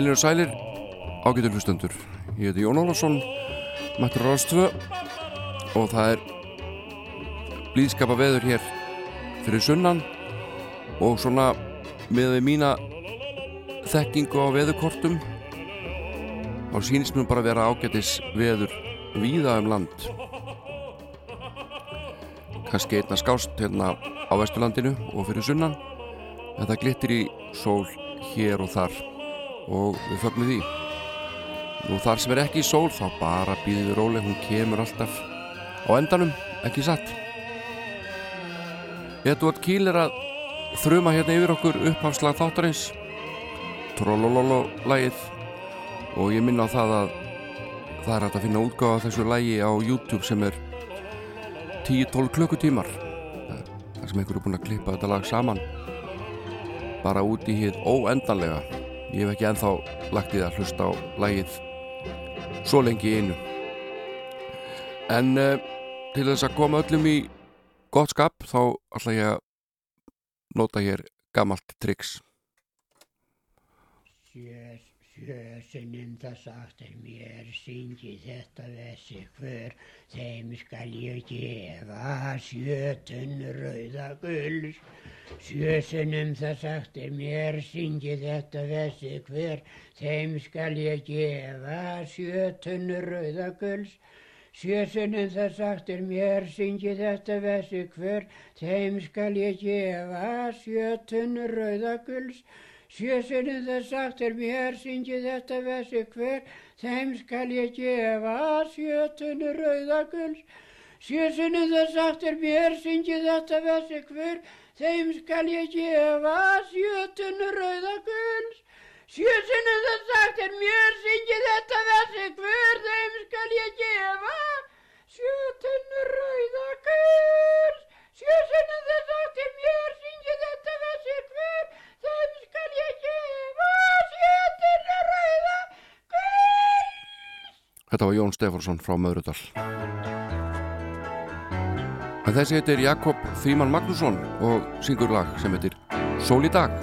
Heilir og sælir, ágætur hlustendur. Ég heiti Jón Ólafsson, mættur Ráðstvö og það er blíðskapa veður hér fyrir sunnan og svona með við mína þekkingu á veðukortum þá sínist mér bara vera ágætis veður víða um land. Kanski einna skást hérna á Vesturlandinu og fyrir sunnan en það glittir í sól hér og þar og við fögnum því. Nú þar sem er ekki sól þá bara býðum við róleg, hún kemur alltaf á endanum, ekki satt? Edvard Kíl er að þruma hérna yfir okkur uppháslag þáttarins. Trollololo lægið og ég minna á það að það er hægt að finna útgáða þessu lægi á YouTube sem er 10-12 klukkutímar. Þar sem einhver er búin að klippa þetta lag saman. Bara út í hitt óendanlega ég hef ekki enþá lagt í það að hlusta á lægið svo lengi í einu. En uh, til þess að koma öllum í gott skap þá ætla ég að nota hér gammalt triks Sjö, sjösunum það sagt er mér syngi þetta vessi hver þeim skal ég gefa sjötun rauða gulls Sjösunum það sagt er mér syngi þetta vessi hver þeim skal ég gefa sjötun rauða gulls Sjösunum það sagt er mér syngi þetta vessi hver þeim skal ég gefa sjötun rauða gulls Sjösunum það sagt er mér, syngi þetta vessi hver, þeim skal ég gefa sjötunu rauðaguls. Sjösunum það sagt er mér, syngi þetta vessi hver, þeim skal ég gefa sjötunu rauðaguls. Sjösunum það sagt er mér, syngi þetta vessi hver, þeim skal ég gefa sjötunu rauðaguls. Sjösunum það sagt er mér, syngi þetta vessi hver, þeim skal ég gefa sjötuna rauða gull. Þetta var Jón Stefánsson frá Möðrudal en þessi heitir Jakob Fríman Magnússon og syngur lag sem heitir Sól í dag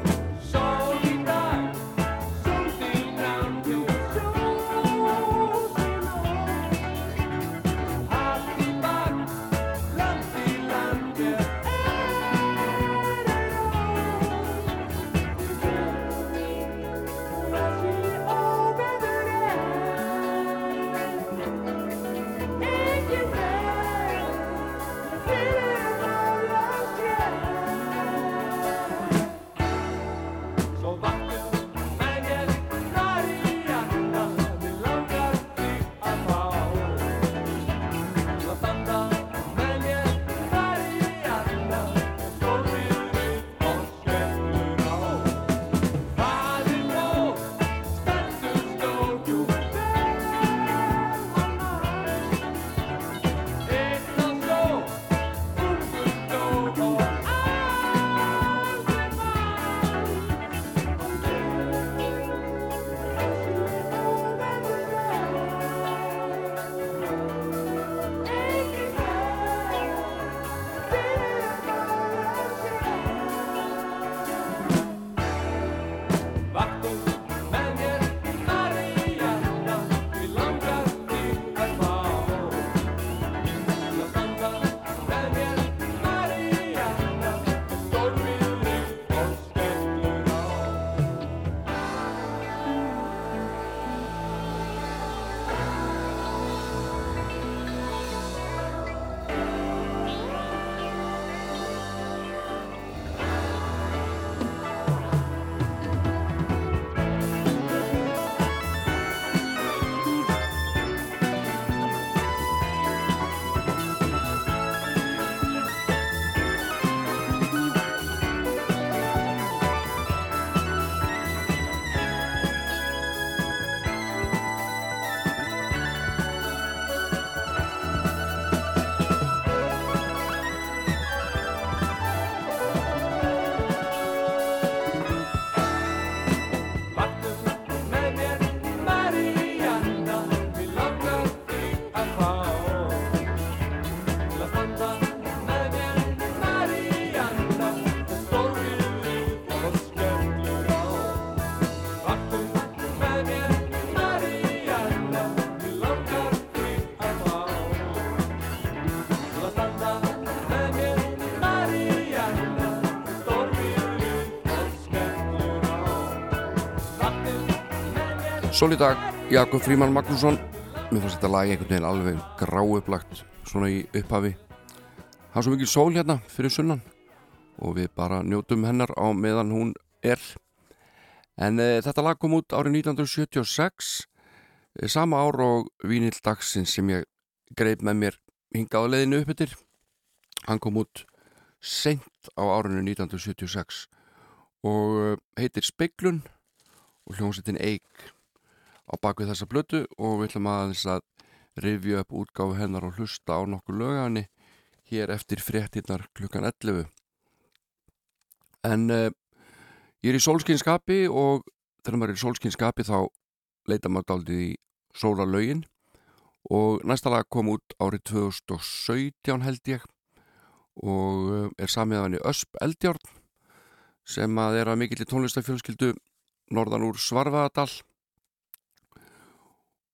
Sól í dag, Jakob Fríman Magnússon. Mér fannst þetta lag einhvern veginn alveg gráuplagt svona í upphafi. Það er svo mikið sól hérna fyrir sunnan og við bara njótum hennar á meðan hún er. En e, þetta lag kom út árið 1976 e, sama ár og Vínil Dagsins sem ég greip með mér hingaða leiðinu upp yfir Hann kom út sent á árinu 1976 og e, heitir Speiklun og hljómsettin Eik á bakvið þessa blötu og við ætlum aðeins að rifja upp útgáfu hennar og hlusta á nokkur lögani hér eftir fréttinnar klukkan 11 en uh, ég er í sólskinskapi og þegar maður er í sólskinskapi þá leita maður daldið í sólarlaugin og næsta lag kom út árið 2017 held ég og uh, er samiðan í Ösp Eldjárn sem að er að mikill í tónlistafjölskyldu norðan úr Svarfaðadal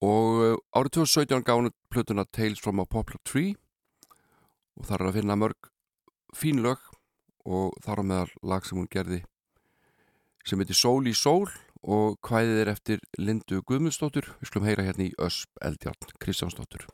og eh, árið 2017 gaf hún plötuna Tales from a Poplar Tree. Og þar er að finna mörg fín lög og þar á meðal lag sem hún gerði sem heitir Sól í sól og hvæðið er eftir Lindu Guðmundsdóttur. Við skulum heyra hérna í Ösp Eldjarn Kristjánsdóttur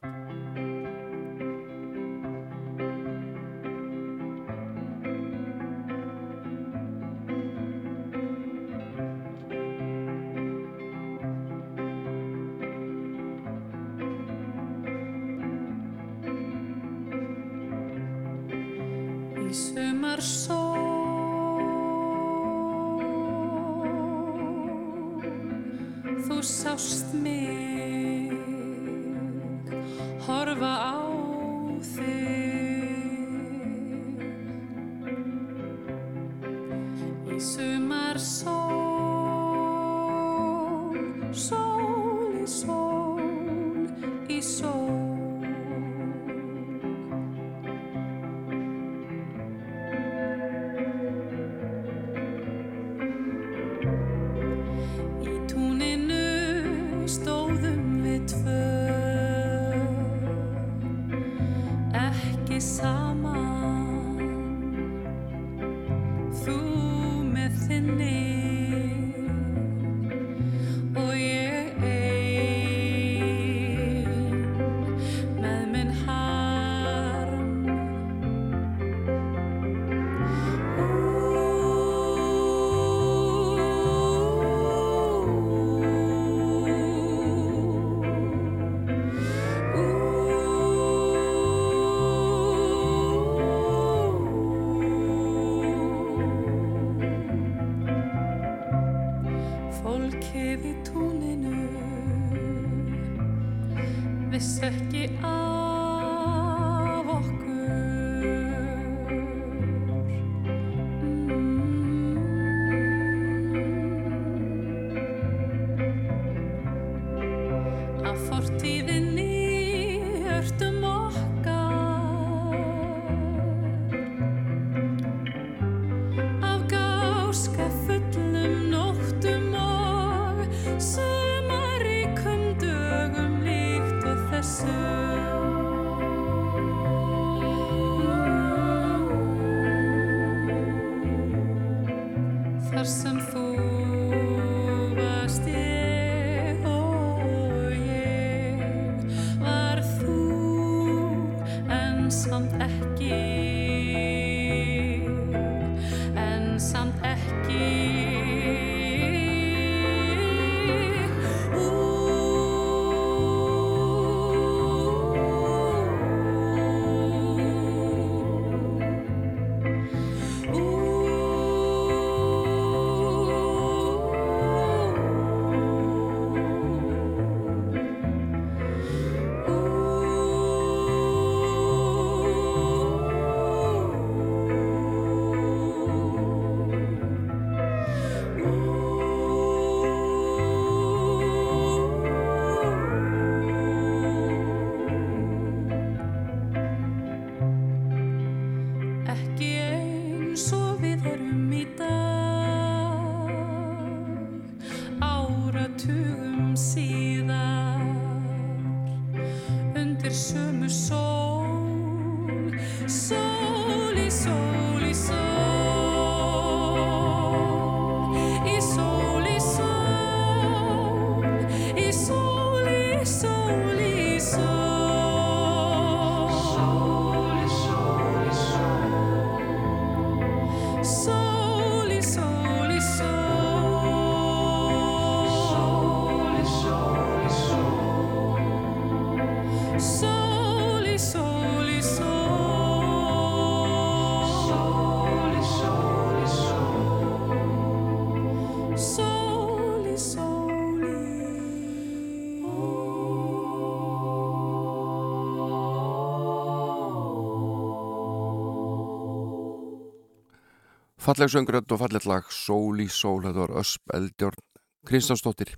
falleg söngrönd og falleg lag Sól í sól, þetta var Ösp Eldjórn Kristjánsdóttir.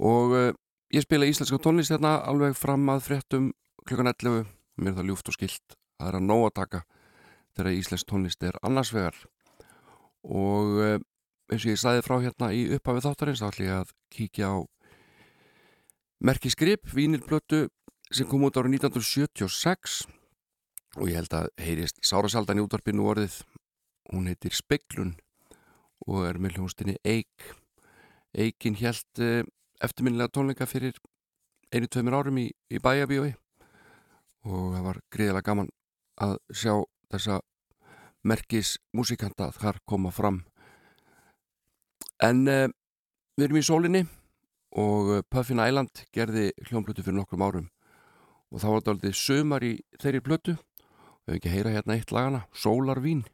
Og uh, ég spila íslenska tónlist hérna alveg fram að fréttum klukkan 11 mér er það ljúft og skilt það er að nóg að taka þegar íslensk tónlist er annars vegar. Og uh, eins og ég sæði frá hérna í upphafið þáttarins þá ætlum ég að kíkja á Merki Skrip, vínilblötu sem kom út árið 1976 og ég held að heyrist Sárasaldan í útvarpinu orðið hún heitir Speglun og er með hljónstinni Eik. Eikin held eh, eftirminnilega tónleika fyrir einu-tveimur árum í, í bæjabíói og það var gríðilega gaman að sjá þessa merkis músikanta þar koma fram. En uh, við erum í sólinni og eh, Puffin Island gerði hljónblötu fyrir nokkrum árum og þá var þetta aldrei sömar í þeirri blötu og við ekki heyra hérna eitt lagana Sólarvín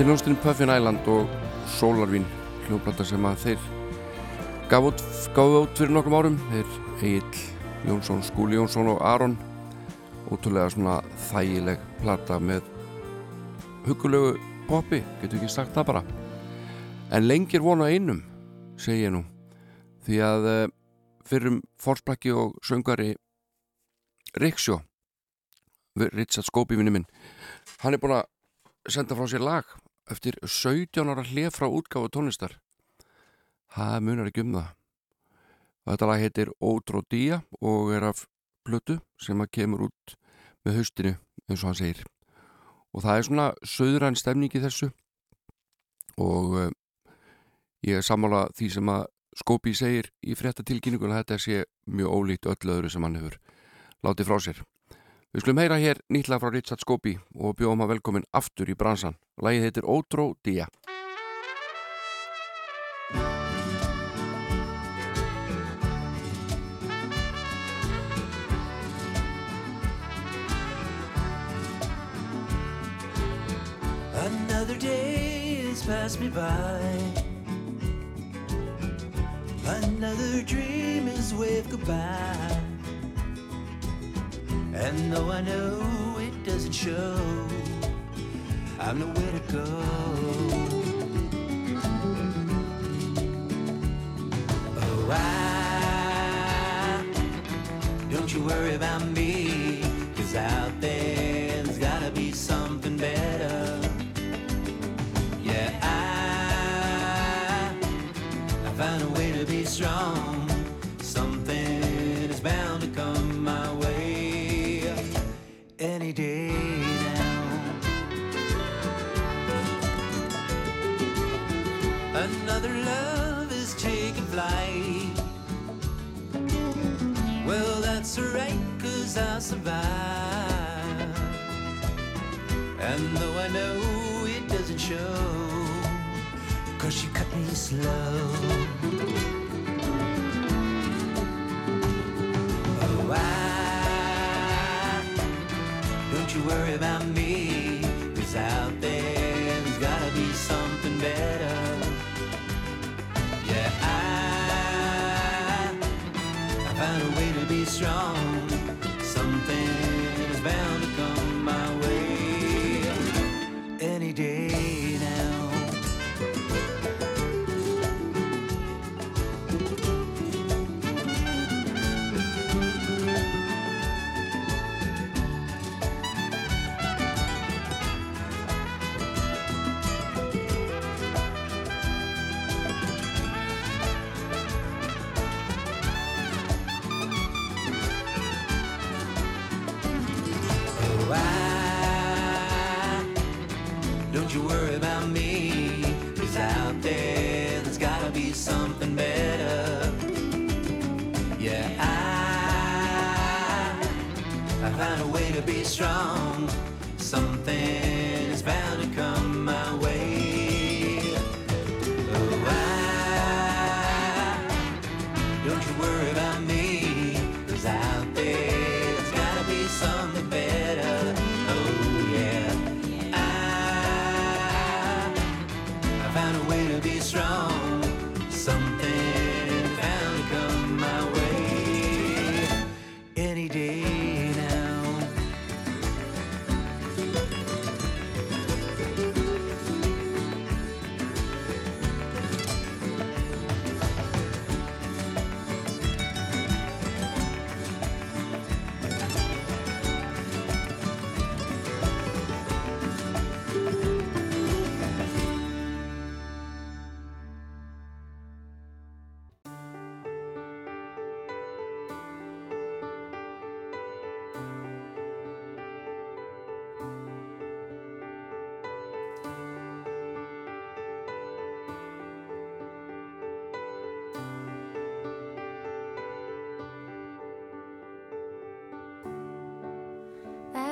Þetta er hljómsdyn Puffin Island og Solarvín hljómblata sem að þeir gaf út, út fyrir nokkrum árum. Þeir Egil Jónsson, Skúli Jónsson og Aron. Ótrúlega svona þægileg plata með hugulegu poppi, getur ekki sagt það bara. En lengir vona einum segi ég nú. Því að uh, fyrrum fórsprakki og söngari Riksjó Richard Scópi vinni minn hann er búin að senda frá sér lag eftir 17 ára hlið frá útgáfu tónlistar. Það munar ekki um það. Þetta lag heitir Ódródía og er af blötu sem að kemur út með haustinu eins og hann segir. Og það er svona söðræn stemning í þessu og uh, ég er sammála því sem að Skópi segir í fréttatilkynningun að þetta sé mjög ólíkt öllu öðru sem hann hefur látið frá sér Við skulum heyra hér nýtla frá Richard Scobie og bjóðum að velkomin aftur í bransan. Lægið heitir Ótró Día. Another day has passed me by. Another dream has waved goodbye. And though I know it doesn't show, I've nowhere to go. Oh, I, don't you worry about me, That's alright, cause I'll survive. And though I know it doesn't show, cause she cut me slow. Oh, I, don't you worry about me, cause out there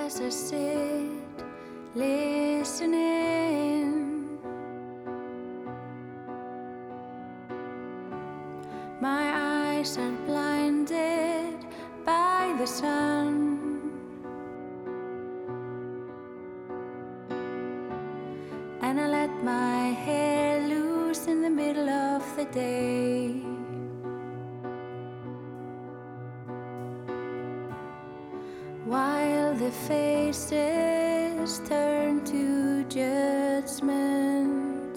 as I sit the faces turn to judgment,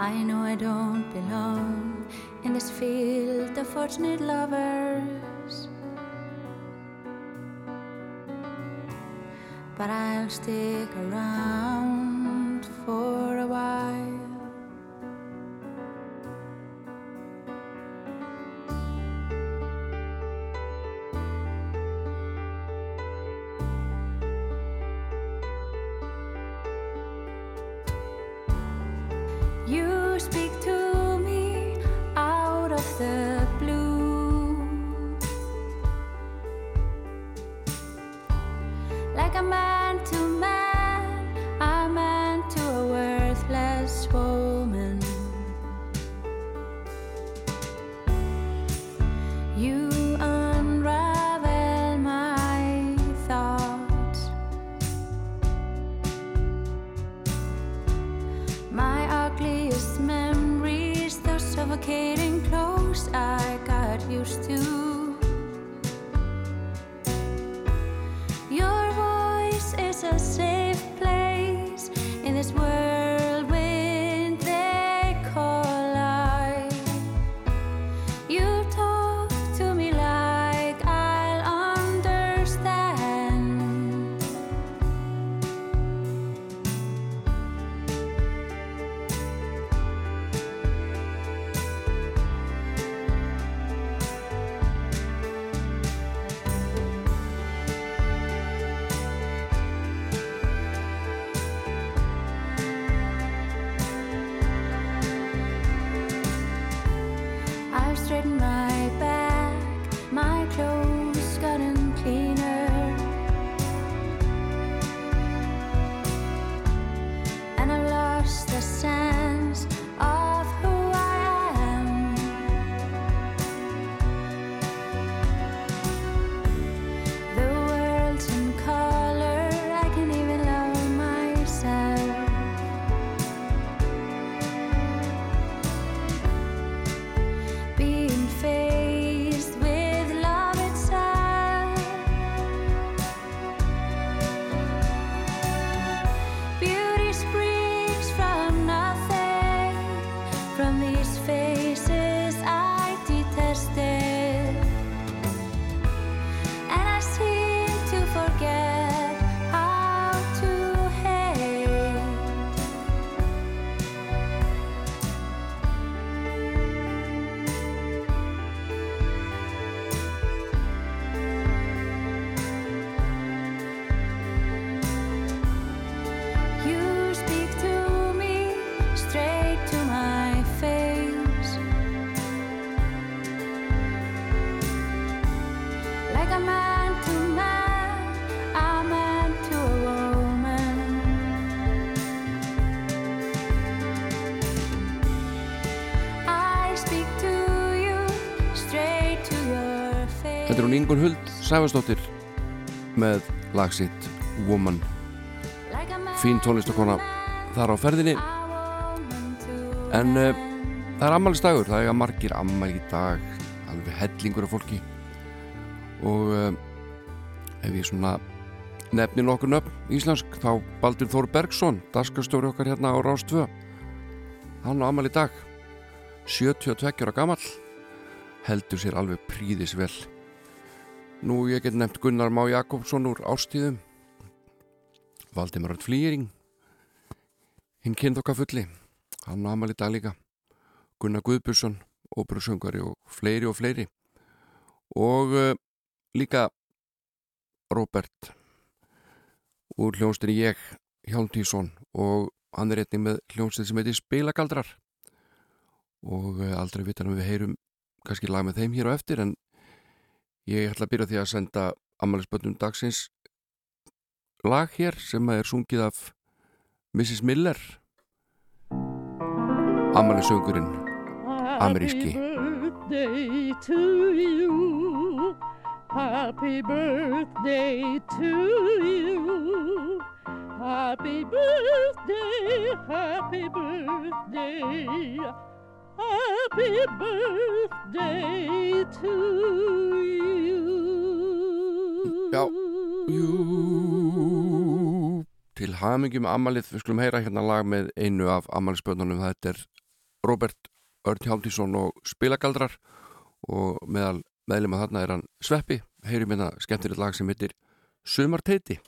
I know I don't belong in this field of fortunate lovers. But I'll stick around Like a Ingun Huld Sæfastóttir með lagsitt Woman. Like a man Fín tónlistakona þar á ferðinni. En uh, það er ammælistagur, það er margir ammæli í dag alveg hellingur af fólki. Og uh, ef ég svona nefni nokkur nöfn íslensk þá Baldur Þór Bergson daskarstjóri okkar hérna á Rás 2 hann á ammæli í dag 72 ára gamall heldur sér alveg príðis vel nú ég get nefnt Gunnar Má Jakobsson úr Ástíðum Valdimar Flýring. Hinn kynnt okkar fulli hann ammæli í dag líka. Gunnar Guðbjörnsson, óperusöngari og fleiri og fleiri. Og uh, líka Robert úr hljónstinni ég Hjálmtísson og hann er einnig með hljónstin sem heitir Spilagaldrar. Og uh, aldrei vitan við heyrum kannski lag með þeim hér á eftir en ég ætla að byrja því að senda ammælisböndum dagsins lag hér sem er sungið af Mrs. Miller ammælisöngurinn ameríski birthday to you. Happy birthday to you. Happy birthday, happy birthday, happy birthday to you. Já, jú. Til hamingjum amalið, við skulum heyra hérna lag með einu af amalisböndunum, þetta er Robert Örn Hjálmtísson og Spilagaldrar. Og meðal meðlum að þarna er hann Sveppi, heyrum hérna skemmtilegt lag sem heitir Sumarteiti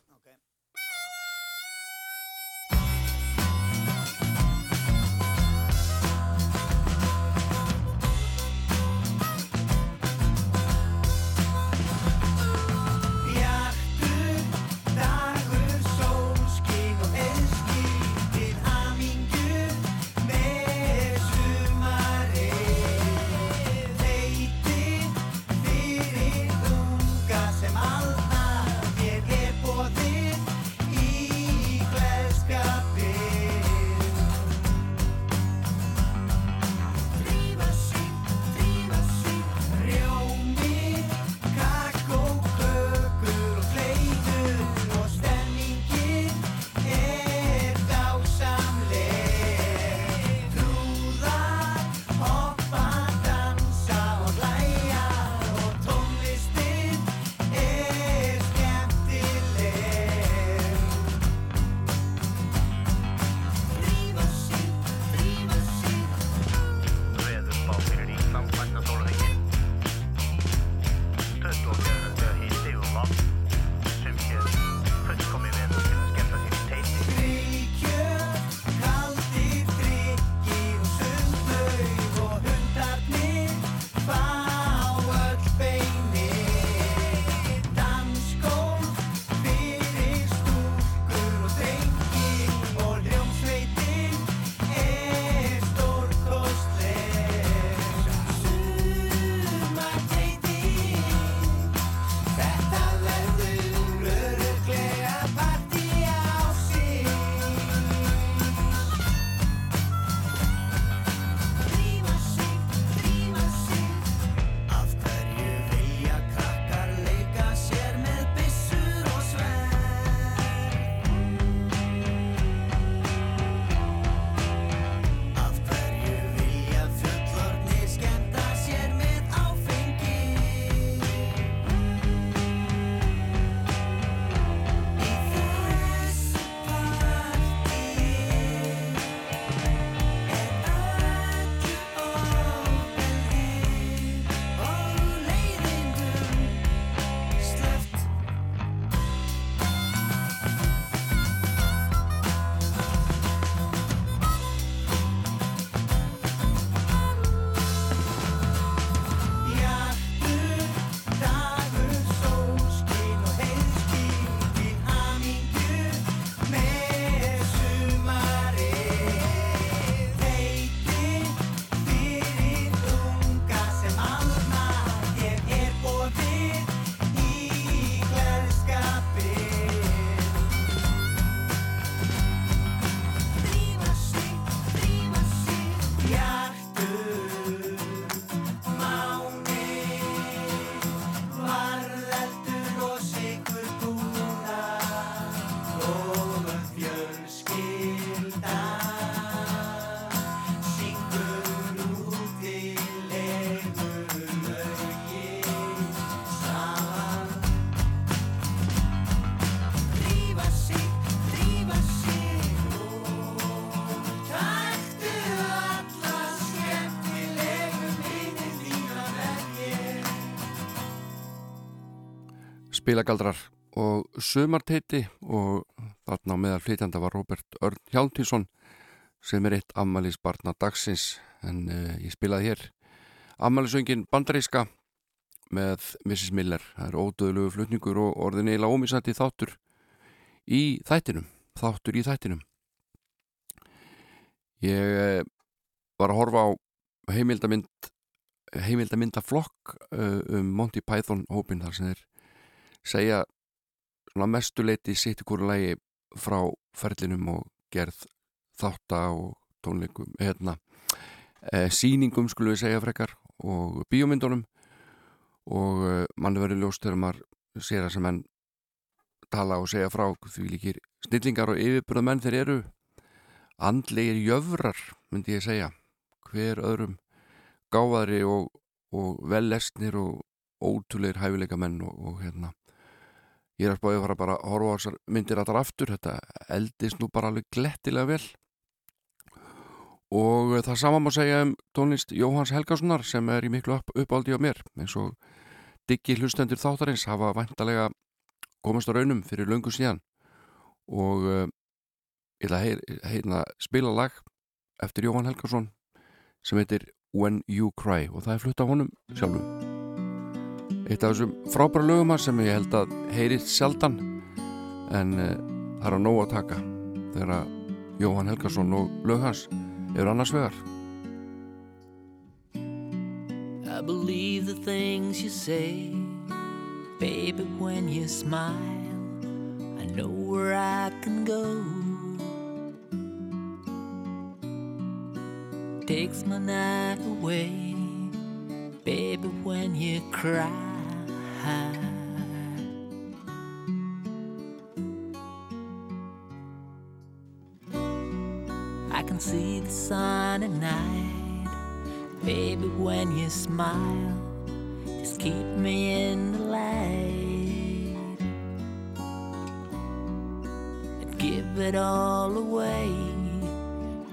Spilagaldrar og Sumarteiti og þarna á meðal flytjanda var Robert Örn Hjálmtísson sem er eitt ammælisbarna dagsins en uh, ég spilaði hér ammælisöngin bandaríska með Mrs. Miller það er ódöðlugu flutningur og orðin eiginlega ómisandi þáttur í þættinum þáttur í þættinum ég uh, var að horfa á heimildamind heimildamindaflokk uh, um Monty Python hópin þar sem þeir segja mestuleiti sitt í hverju lagi frá ferlinum og gerð þátta og tónleikum hérna, e, síningum skulum við segja frekar og bíómyndunum. Og e, mann verður ljóst þegar maður sér að sem enn tala og segja frá því líkir snillingar og yfirbyrða menn þeir eru andlegir jöfrar myndi ég segja hver öðrum gáðari og, og vellesnir og ótrúleir hæfileika menn og, og hérna ég er að spáði að fara bara að horfa á þessar myndir alltaf aftur, þetta eldist nú bara alveg glettilega vel. Og það sama má segja um tónlist Jóhans Helgasonar sem er í miklu upp, uppáldi á mér. Eins og diggi hlustendur þáttarins hafa vantalega komast á raunum fyrir löngu síðan. Og uh, ég ætla að heyr, heyr, spila lag eftir Jóhann Helgason sem heitir When You Cry og það er flutt af honum sjálfum eitt af þessum frábæra löguma sem ég held að heyrið sjaldan en uh, það er að nóg að taka þegar Jóhann Helgason og lög hans eru annars vegar. I believe the things you say Baby when you smile I know where I can go. Takes my night away Baby when you cry I can see the sun at night. Baby when you smile Just keep me in the light. And give it all away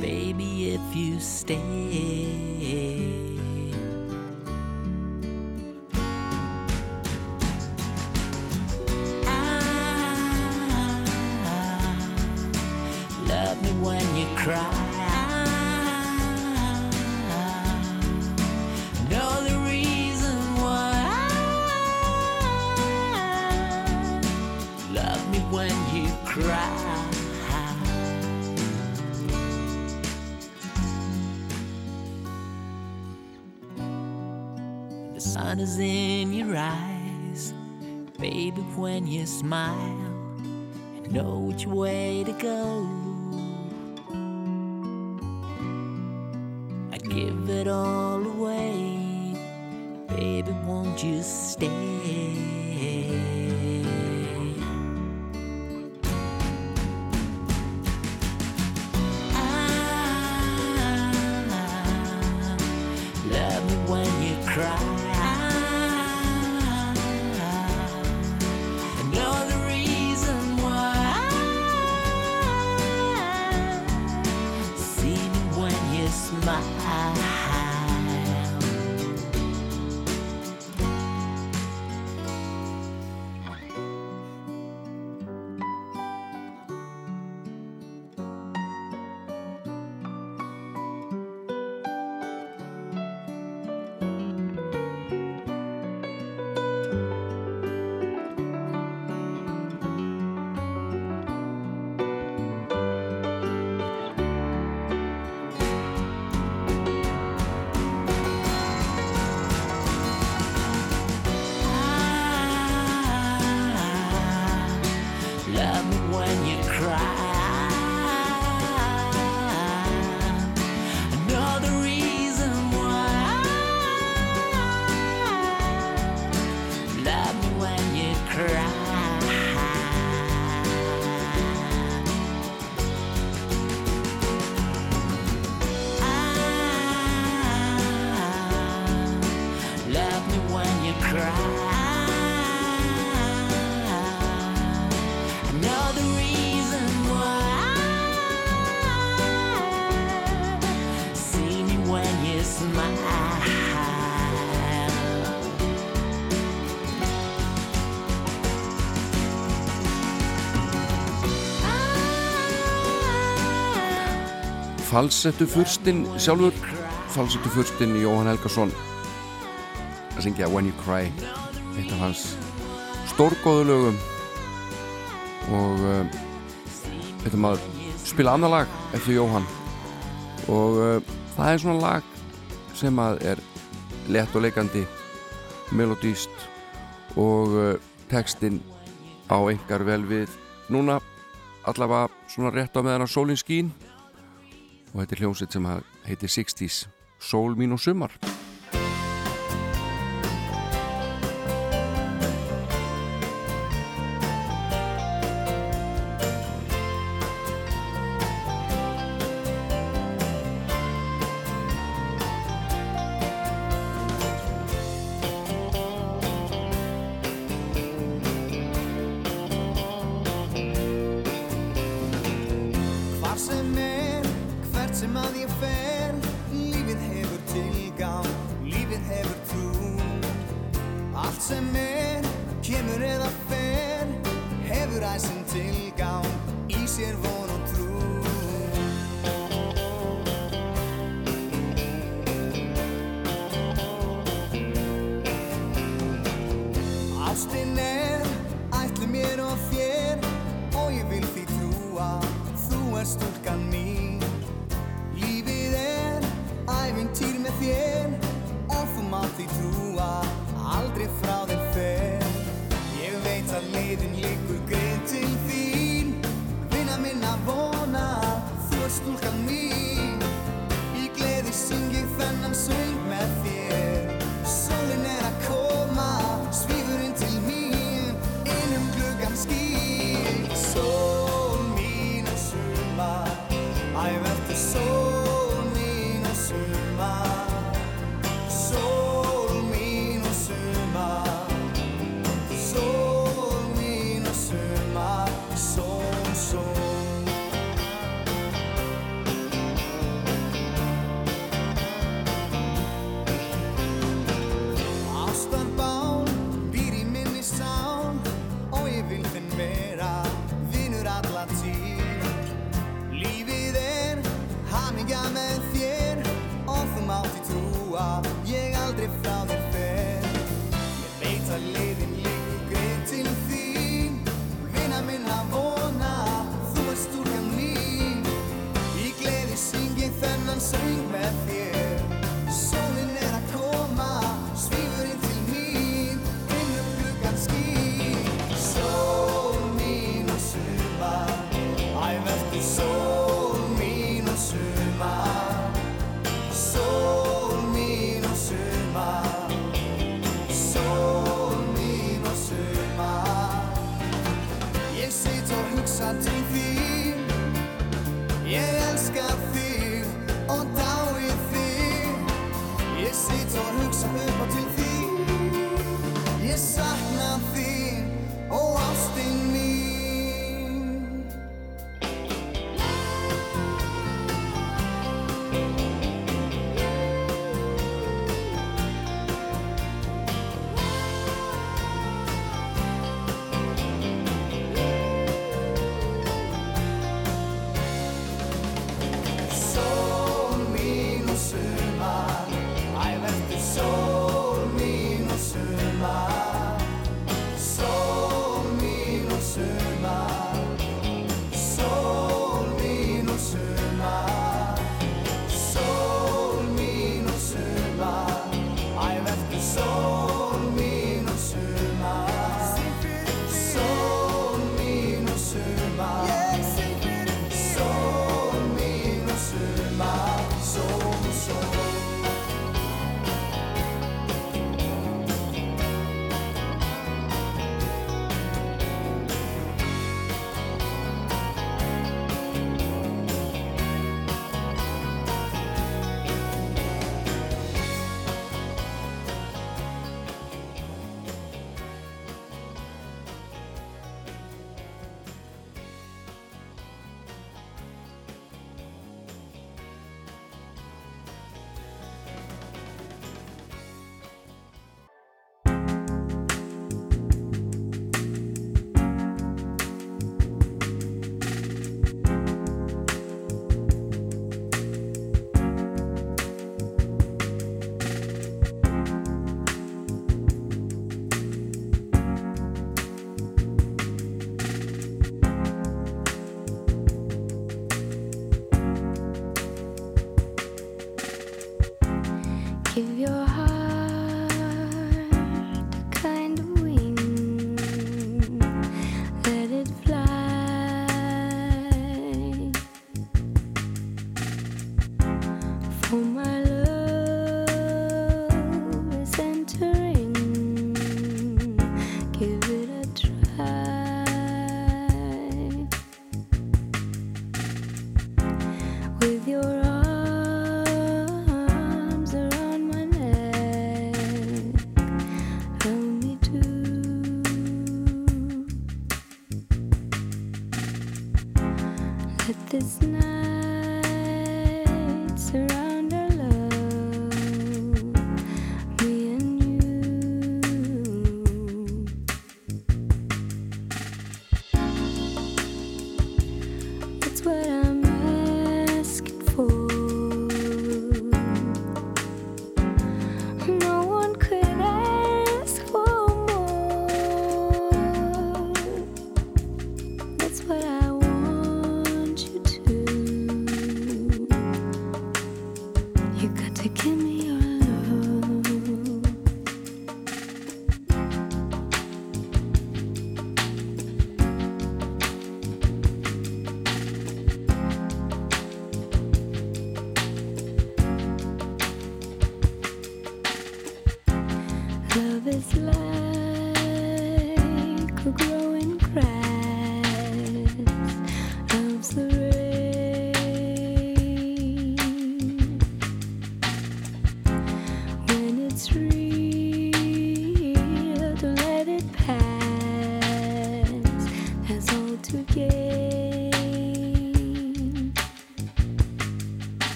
Baby if you stay smile know which way to go. Falsettu fyrstinn sjálfur Falsettu fyrstinn Jóhann Helgason. Að syngja When You Cry eitt af hans stórgóðu lögum. Og um, þetta maður spila annar lag eftir Jóhann. Og uh, það er svona lag sem að er lett og leikandi melodíst og uh, textin á engar vel við núna allavega svona rétt á meðan að sólinn skín og þetta er hljómsveit sem heitir 60s Sól mín og sumar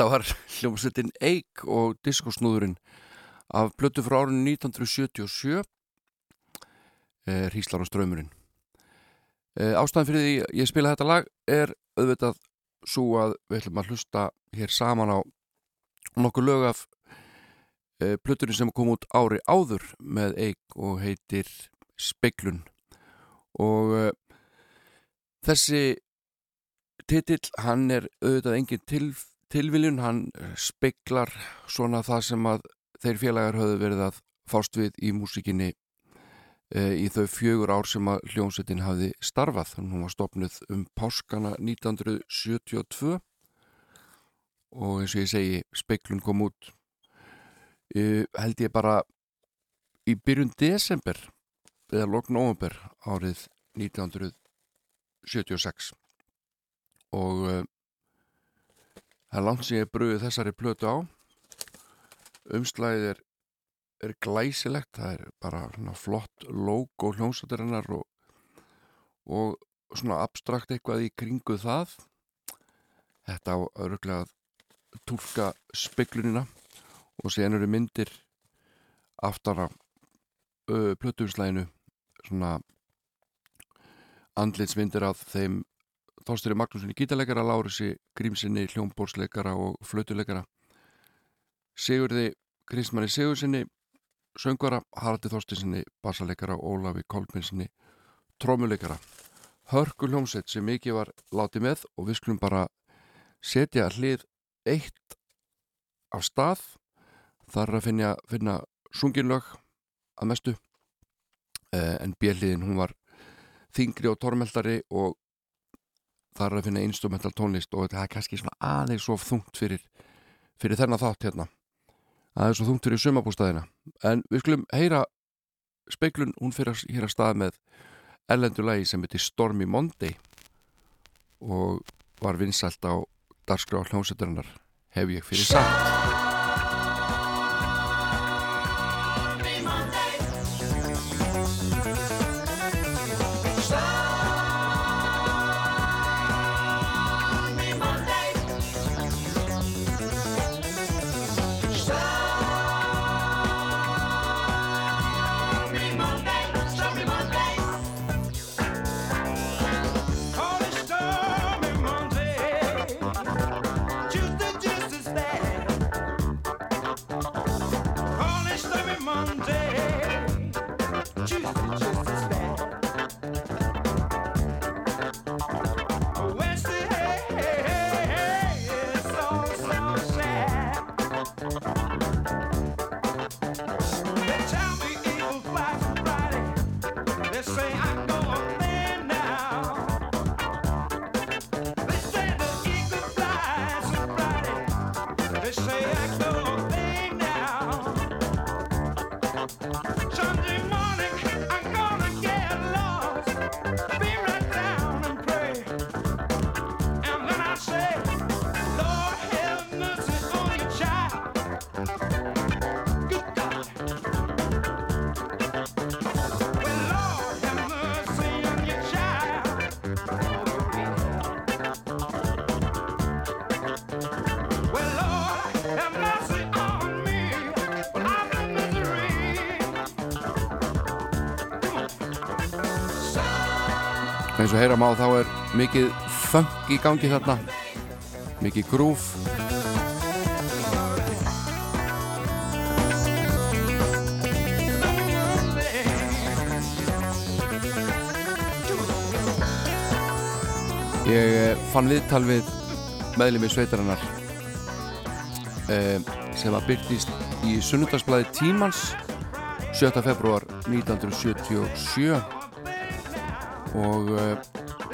Þetta var hljómsveitin Eik og diskosnúðurinn af blötu frá árinu 1977 eh, Hríslar og ströymurinn eh, Ástæðan fyrir því ég spila þetta lag er auðvitað svo að við ætlum að hlusta hér saman á nokkuð lög af eh, blötunni sem kom út ári áður með Eik og heitir Speiklun og eh, þessi titill, hann er auðvitað engin til, tilviljun, hann speiklar svona það sem að þeir félagar höfðu verið að fást við í músikinni e, í þau fjögur ár sem að hljómsveitin hafði starfað. Hún var stopnuð um páskana 1972 og eins og ég segi, speiklun kom út e, held ég bara í byrjun desember eða lókn november árið 1976 og það er langt sem ég bröði þessari plötu á. Umslæðið er, er glæsilegt. Það er bara flott logo hljómsættirinnar og, og svona abstrakt eitthvað í kringu það. Þetta á öruglega að tólka speklunina og sen eru myndir aftara plötuumslæðinu svona andlitsmyndir af þeim Þorsturi Magnúsinni gítarleikara, Lárisi Grímsinni hljómbórsleikara og flötuleikara. Sigurði Kristmanni Sigursinni söngvara, Haraldi Þorstinsinni bassaleikara Ólafi Kolbinsinni trómuleikara. Hörku hljómsveit sem mikið var látið með og við skulum bara setja hlið eitt af stað. Þar að finna, finna sunginlög að mestu. Eh, en bjelliðin hún var þingri og tormeldari og þar að finna instrumental tónlist og þetta er kannski svona aðeins svo þungt fyrir, fyrir þennan þátt hérna. Aðeins svo þungt fyrir sumabústæðina en við skulum heyra speiklun, hún fyrir að stað með ellendur lagi sem heitir Stormy Monday og var vinsalt á dagskrá hljómsveitarinnar. Hef ég fyrir satt eins og heyra má þá er mikið funk í gangi þarna mikið grúf ég eh, fann viðtal við meðlum í sveitarinnar eh, sem að byrtist í sunnundagsblæði Tímans 7. februar 1977 og uh,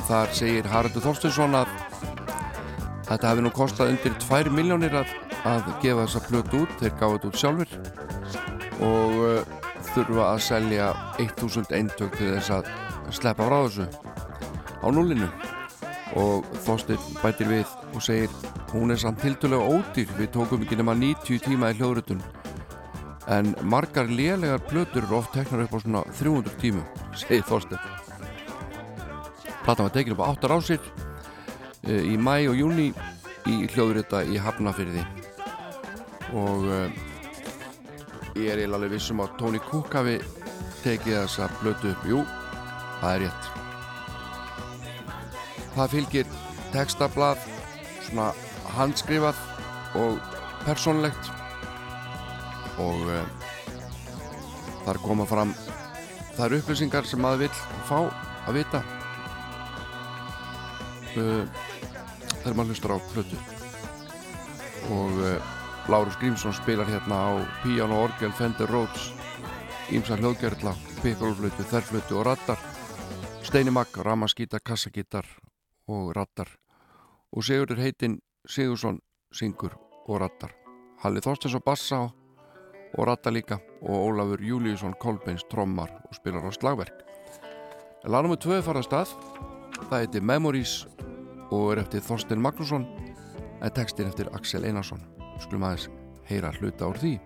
þar segir Haraldur Þorstinsson að þetta hefði nú kostað undir 2 miljónir að, að gefa þessa plötu út, þeir gáði þetta út sjálfur og uh, þurfa að selja 1000 eintök til þess að sleppa frá þessu á nullinu og Þorstin bætir við og segir hún er samt tildulega ódýr. Við tókum ekki nema 90 tíma í hljóðrutun en margar lélegar plötur eru oft teknar upp á svona 300 tímu segir Þorstin Platan var tekin upp á 8 rásir uh, í mæ og júni í hljóðrita í Hafnafyrði og uh, ég er eiginlega vissum að Tony Cook hafi tekið þessa blötu upp. Jú, það er rétt. Það fylgir textablað svona handskrifað og persónlegt. Og uh, þar koma fram þar upplýsingar sem maður vil fá að vita þegar maður hlustar á plötu. Og uh, Lárus Grímsson spilar hérna á piano, orgel, Fender Rhodes ímsa hljóðgerðla, pikkolflötu, þerflötu og rattar Steini Magg, ramaskítar, kassagítar og rattar og Sigurður heitinn Sigursson syngur og rattar Halli Þorstensson bassa og rattar líka. Og Ólafur Júliusson Kolbeins trommar og spilar á slagverk. Lánum við tvöðu fara stað það heiti Memories og er eftir Þorsten Magnússon en textin eftir Axel Einarsson. Skulum aðeins heyra hluta úr því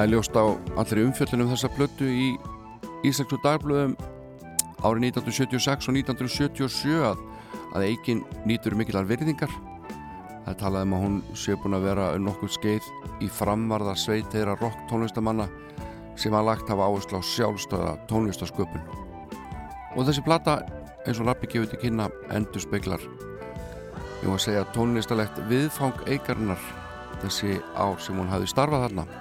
Það er ljóst á allri umfjöllunum þessa plötu í Íslandsku dagblöðum árið 1976 og 1977 að, að Eikin nýtur mikilar virðingar. Það er talað um að hún sé búin að vera nokkuð skeið í framvarða sveit þeirra rock tónlistamanna sem að lagt hafa áherslu á sjálfstöða tónlistasköpun. Og þessi plata, eins og Rappi gefur til kynna, endur speiklar ég var að segja tónlistalegt viðfang Eikarinnar þessi ár sem hún hafi starfað þarna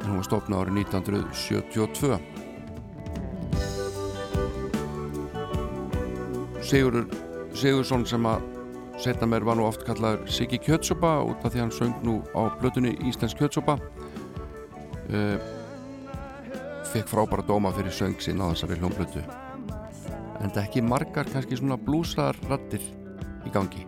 en hún var stofnað árið 1972 Sigurður Sigursson sem að setna mér var nú oft kallaður Siggi Kjötsopa út af því hann söng nú á blötunni Íslensk Kjötsopa uh, fekk frábæra dóma fyrir söng sín á þessari hljómblötu en það ekki margar kannski svona blúsar rattir í gangi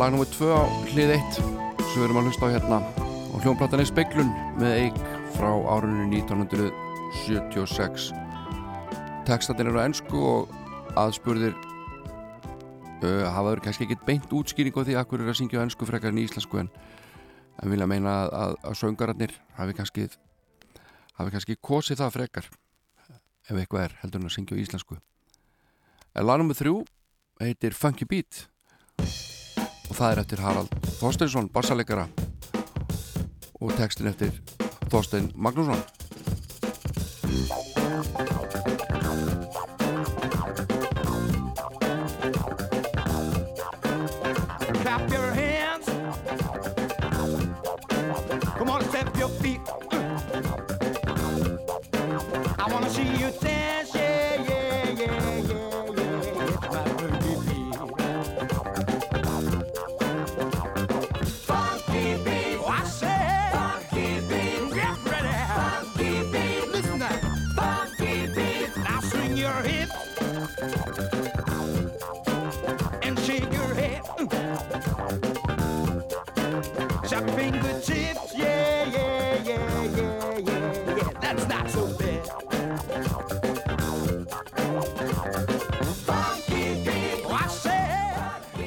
lag nr. 2 á hlið 1 sem við erum að hlusta á hérna og hljónplatan er Speiklun með eik frá árunni 1976 Tekstatinn eru á ennsku og aðspurðir uh, hafaður kannski ekkit beint útskýring á því að hverju er að syngja á ennsku frekar en íslensku en, en vilja meina að, að, að söngararnir hafi kannski hafi kannski kosið það frekar ef eitthvað er heldur en að syngja á íslensku en lag nr. 3 heitir Funky Beat og það er eftir Harald Þorsteinsson, bassaleggara og textin eftir Þorstein Magnússon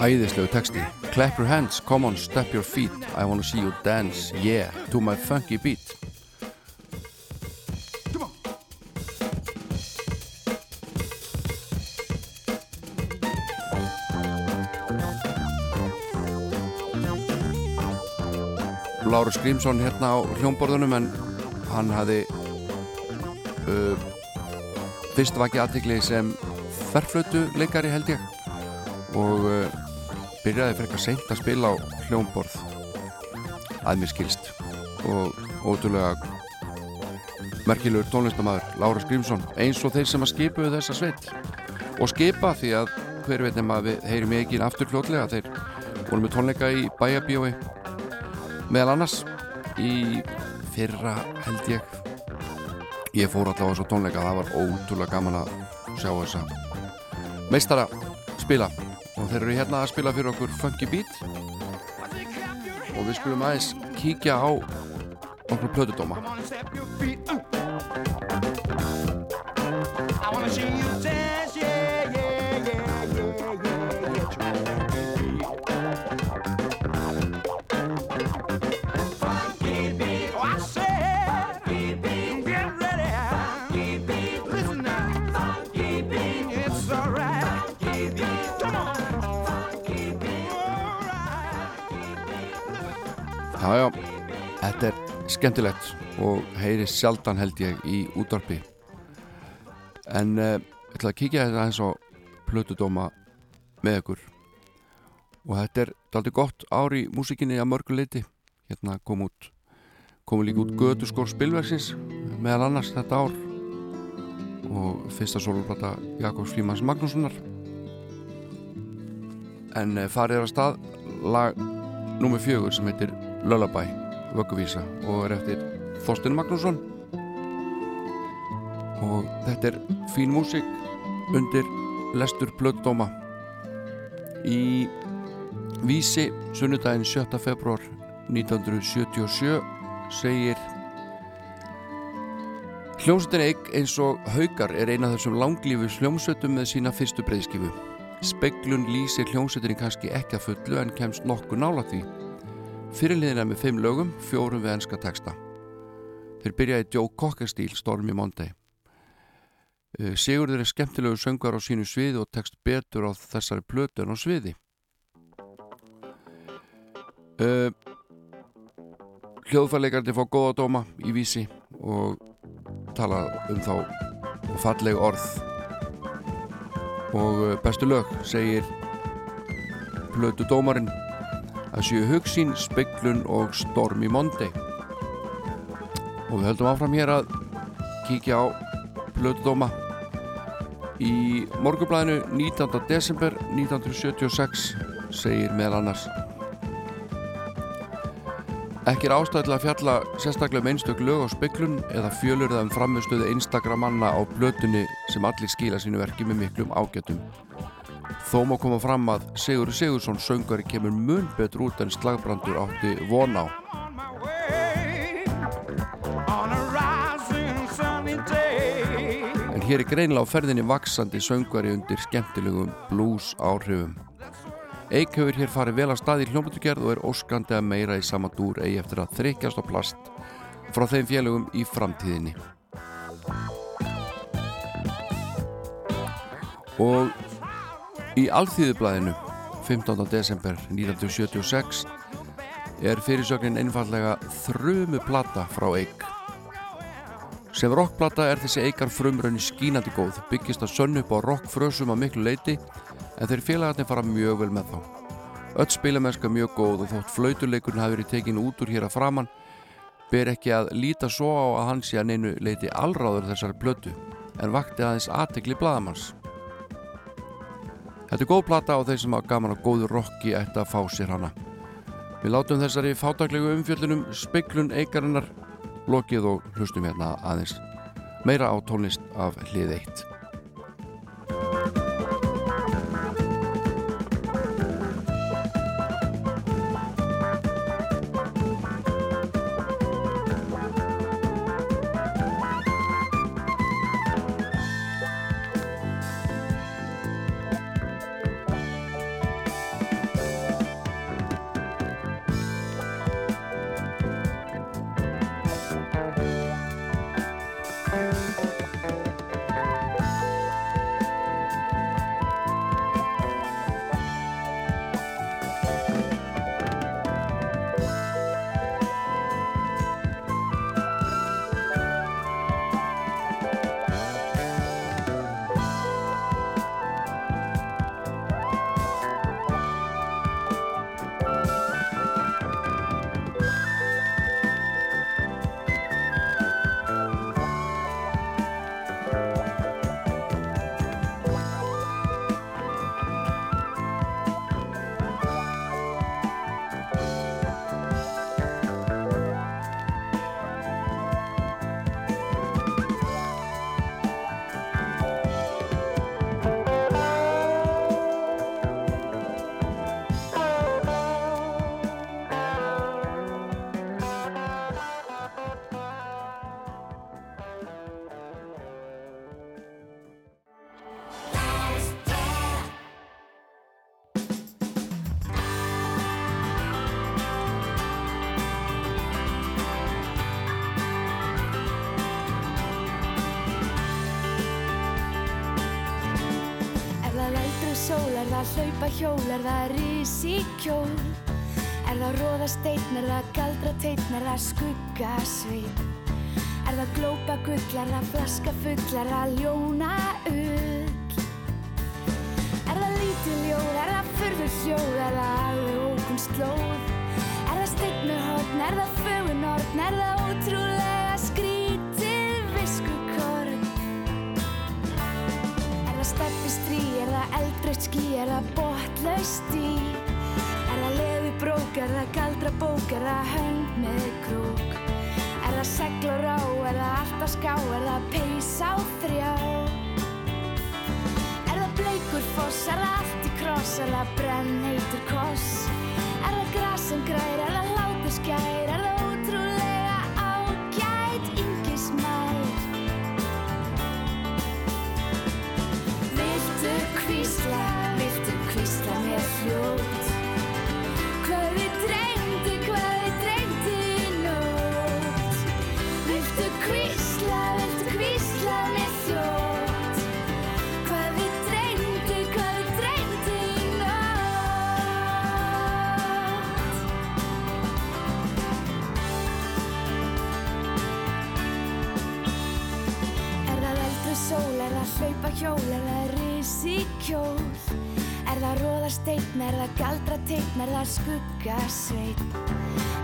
Æðislegu texti. Clap your hands, come on, step your feet. I wanna see you dance, yeah To my funky beat. Lárus Grímsson hérna á hljómborðunum en hann hafði uh, fyrst vakið aðtikli sem þerflötu leikari held ég. Og uh, byrjaði frekar seint að spila á hljómborð að mér skilst og ótrúlega merkilegur tónlistamæður Lára Skrímsson eins og þeir sem að skipuðu þessa sveit. Og skipa því að hver veit nema við heyrim ekki aftur fljótlega þeir voru með tónleika í bæjabíói meðal annars í fyrra held ég. Ég fór alltaf á þessu tónleika það var ótrúlega gaman að sjá þessa meistara spila og þeir eru hérna að spila fyrir okkur Funky Beat. Og við skulum aðeins kíkja á okkur plötudóma skemmtilegt og heyri sjaldan held ég í útvarpi. En uh, ég ætla að kíkja þetta eins og plötudóma með ykkur. Og þetta er daldi gott ár í músikinni að mörgu leiti hérna kom út komu líka út götu skór spilversins meðal annars þetta ár. Og fyrsta soloplata Jakobs Frímans Magnússonar. En eh, farið er að stað lag nummer fjögur sem heitir Lullaby Vögguvísa og er eftir Þorstin Magnússon og þetta er fín músík undir lestur blöddóma í vísi sunnudaginn 7. februar 1977 segir Hljómsveitin Eik eins og Haukar er eina af þessum langlífu hljómsveitum með sína fyrstu breyðskifu. Speglun lýsir hljómsveitinni kannski ekki að fullu en kemst nokkuð nála því. Fyrirliðin er með fimm lögum, fjórum við enska texta. Þeir byrjaði Joe Cocker stíl Stormy Monday. Eh, Sigurður er skemmtilegu söngar á sínu sviði og tekst betur á þessari plötu en á sviði. Uh, Hljóðfærleikarnir fá góða dóma í vísi og tala um þá falleg orð og uh, bestu lög segir plötu dómarinn að séu hugsin, speiklun og storm í mondi og við höldum áfram hér að kíkja á plötu dóma í morgublæðinu 19. desember 1976 segir meðal annars Ekki er ástæði til að fjalla sérstaklega um einstök lög á speiklun eða fjölur það um framistöðu einstakra manna á blötunni sem allir skila sínu verki með miklum ágætum. Þó má koma fram að Sigur Sigursson söngari kemur mun betur út en slagbrandur átti von á. En hér er greinlega á ferðinni vaksandi söngari undir skemmtilegum blues áhrifum. Eik hefur hér farið vel að staði í hljómbutugerð og er óskandi að meira í sama dúr eigi eftir að þrykjast á plast frá þeim félögum í framtíðinni. Og í Alþýðublaðinu 15. desember 1976 er fyrirsögnin einfallega þrömu plata frá Eik. Sem rockplata er þessi Eikar frumrönni skínandi góð, byggist að sönnu upp á rockfrösum að miklu leiti en þeir félagarnir fara mjög vel með þá. Öll spilamennska mjög góð og þótt flautuleikurinn hafi verið tekin út úr hér að framann ber ekki að líta svo á að hann sé að neinu leiti allráður þessari blötu en vakti aðeins aðtekli bladamanns. Þetta er góð plata og þeir sem hafa gaman á góðu rocki ætti að fá sér hana. Við látum þessari fátaklegu umfjöldunum speiklun eikarinnar lokið og hlustum hérna aðeins meira á tónlist af hlið eitt. hljóðar alveg okkur slóð. Er það stygg með hodn, er það fögun orðn, er það ótrúlega skrítið viskukorn? Er það steppi strí, er það eldrögt skí, er það botlaust í Er það lefi brók, er það galdra bók, er það hönd með krúk Er það segl og rá, er það allt á ská, er það peis á þrjá? Er það bleikur foss, er það allt kross það brenn heitur koss Er það gras sem grær, er það hlátur skær hjól, er það risi kjól. Er það róða steinn, er það galdra teinn, er það skugga sveit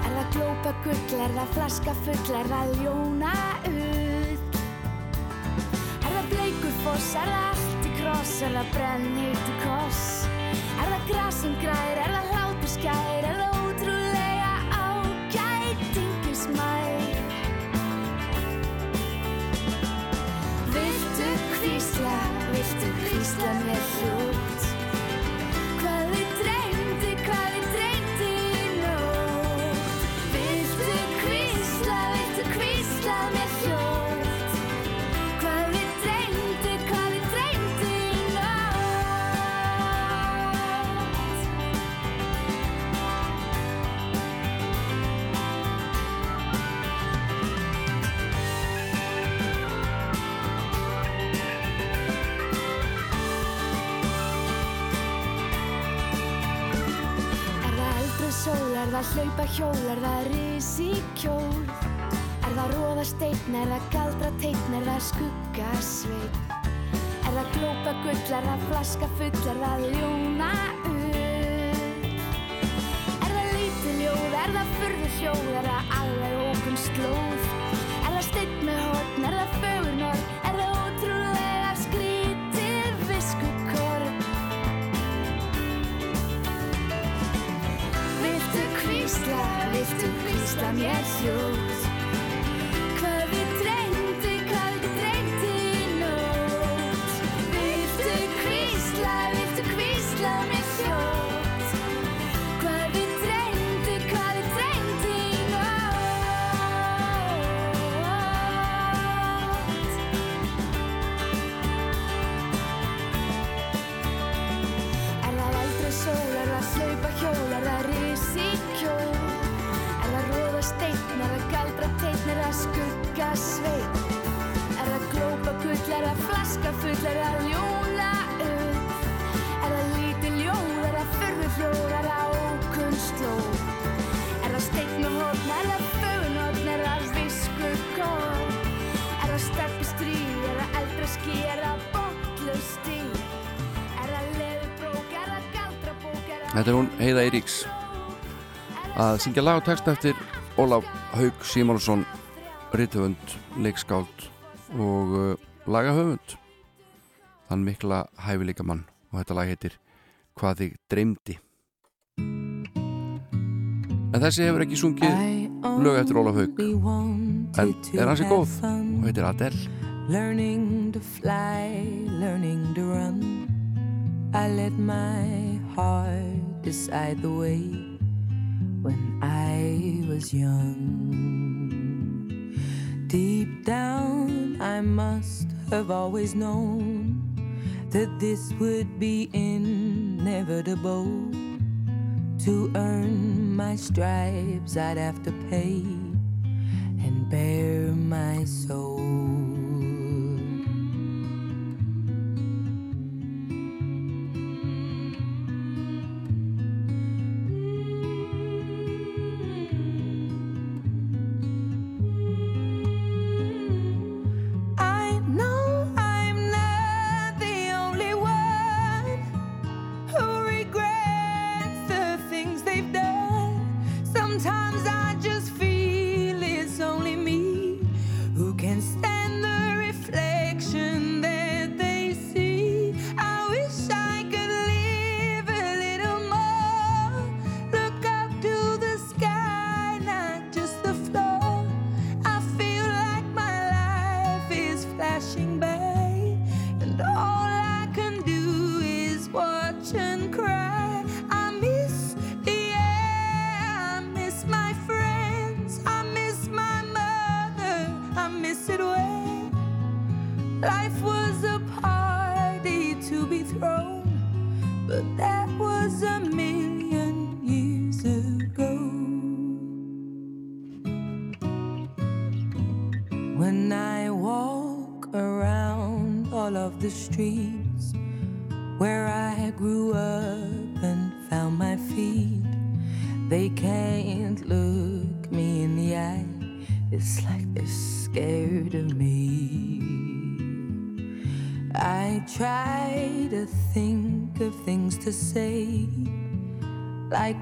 Er það glópa gull, er það flaska full, er það ljóna ull? Er það bleikur foss, er það allt í kross, er það brenn heitu koss? Er það gras sem grær, er það hlátur skær, You. Hlaupa hjól, er það risi kjól? Er það róða steinn, er það galdra teinn, er það skugga sveit? Er það glópa gull, er það flaska full, er það ljóna esquece Þetta er hún Heiða Eiríks. Að syngja lag og text eftir Ólaf Haug Simonsson rithöfund, leikskáld og uh, lagahöfund. Þann mikla hæfileika mann. Og þetta lag heitir Hvað þig dreymdi. En þessi hefur ekki sungið lög eftir Ólaf Haug en er hansi góð. og heitir Adele Learning to fly, learning to run. I let my heart decide the way when I was young. Deep down, I must have always known that this would be inevitable. To earn my stripes, I'd have to pay and bare my soul.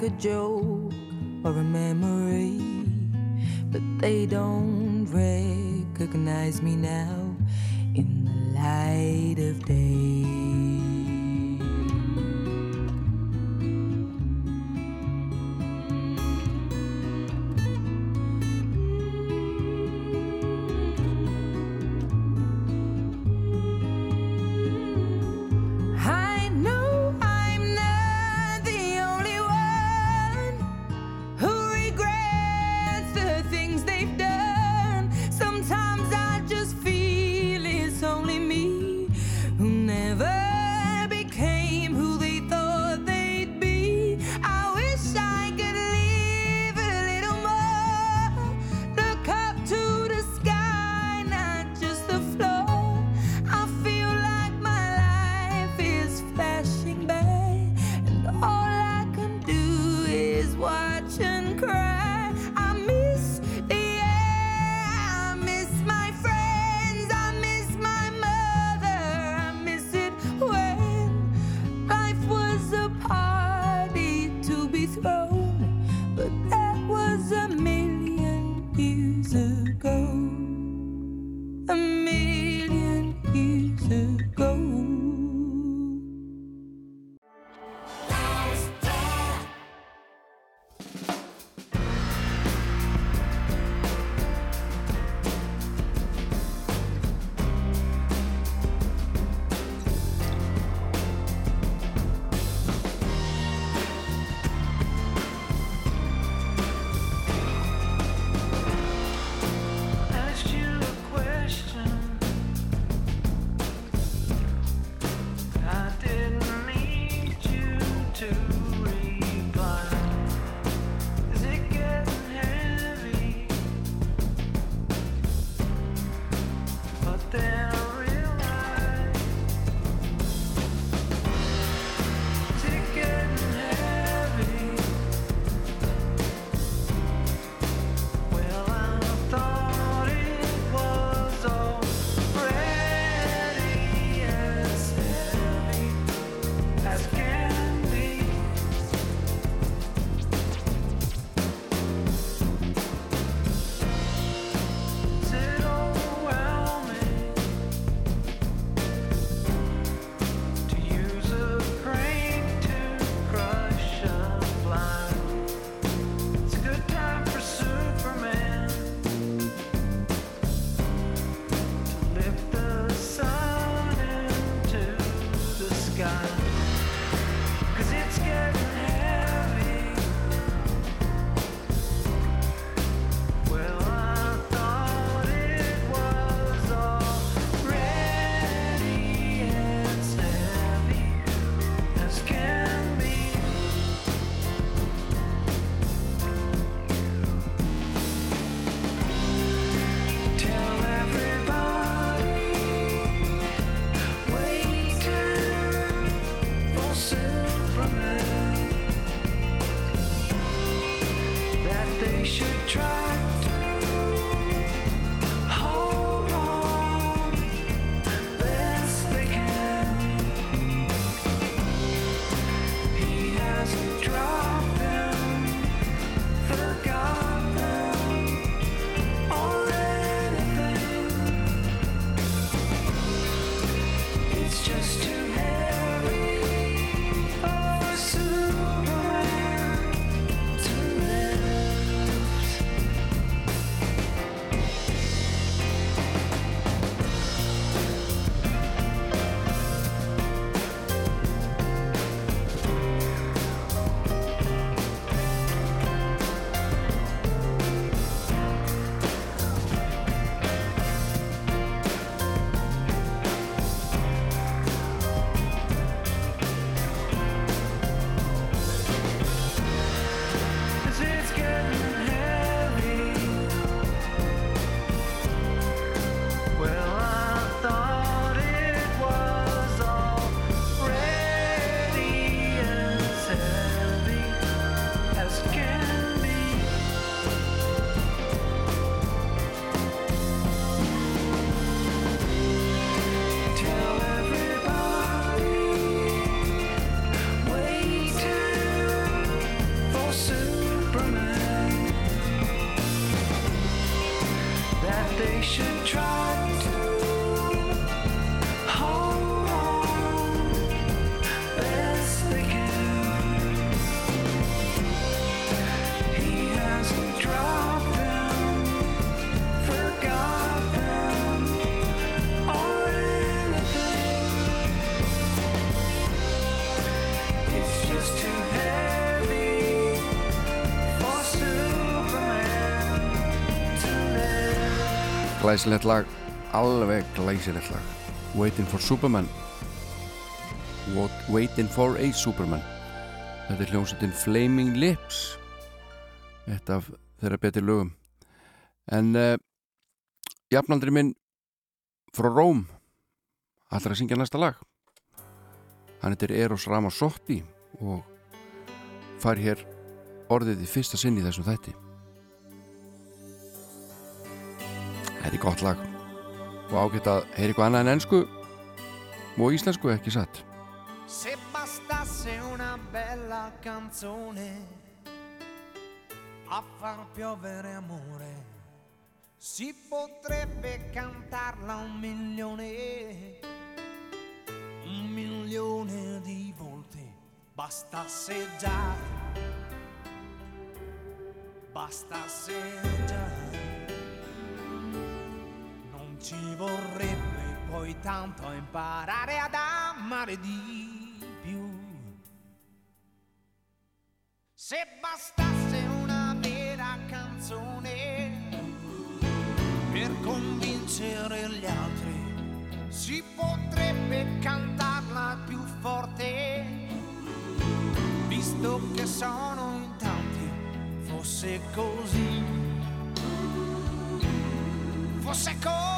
Like a joke Glæsilegt lag, alveg glæsilegt lag. Waiting for Superman. What, Waiting for a Superman. Þetta er hljómsveitin Flaming Lips. Eitt af þeirra betri lögum. En uh, jafnaldri minn frá Róm ætlar að syngja næsta lag. Hann heitir Eros Ramazzotti og fær hér orðið í fyrsta sinn í þessum þætti Þetta er gott lag. Og ágætt að heyri eitthvað annað en ennsku og íslensku ekki satt? Se bastasse una bella canzone. A far piovere amore, si potrebbe cantarla un milione, un milione di volte. Bastasse già, bastasse già. Ci vorrebbe poi tanto imparare ad amare di più. Se bastasse una vera canzone per convincere gli altri, si potrebbe cantarla più forte, visto che sono in tanti, fosse così, fosse così,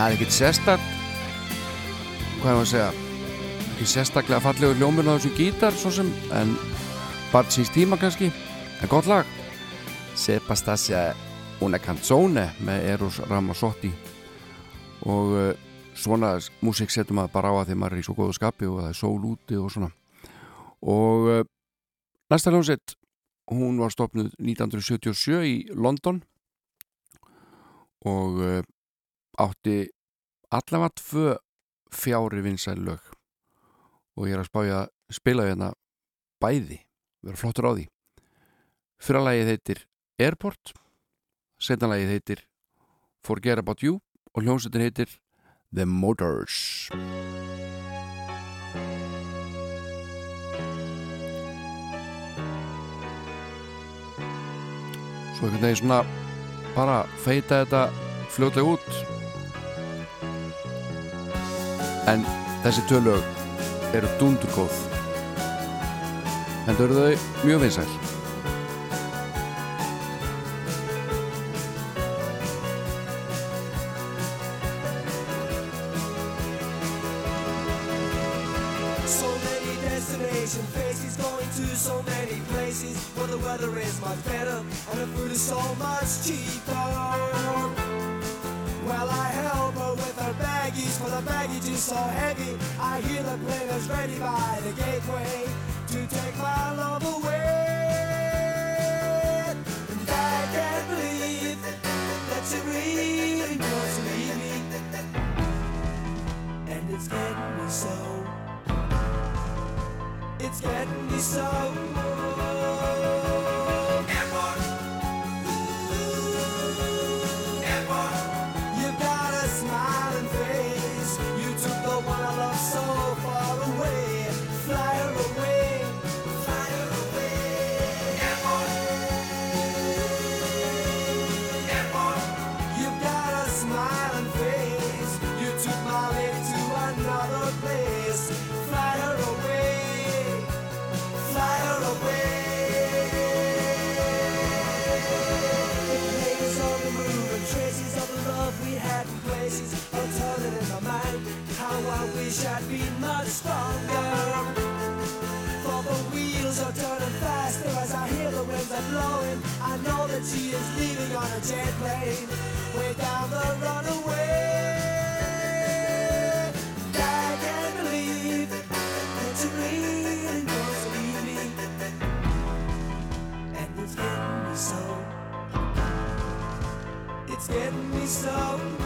Það er ekkert sérstak hvað er maður að segja ekki sérstaklega fallegur ljóminn á þessu gítar svo sem, en bara síns tíma kannski, en gott lag. Sebastasia una canzone með Eros Ramazzotti. Og uh, svona músík setur maður bara á að því maður er í svo góðu skapi og það er sól úti og svona. Og uh, næsta hljómsett hún var stopnud 1977 í London. Og uh, átti allavega tvö fjári vinsæl lög. Og ég er að spája spila hérna bæði, vera flottur á því. Fyrra lagið heitir Airport setan lagið heitir Forget About You og hljómsveitin heitir The Motors. Svo einhvern veginn svona bara feita þetta fljótlega út en þessi tölög eru dundurkóð en þau eru þau mjög vinsæl so heavy. I hear the plane is ready by the gateway to take my love away. And I can't believe that she really leave me. And it's getting me so. It's getting me so. Plane, way down the runaway. I can't believe that you really wants to leave me, and it's getting me so. It's getting me so.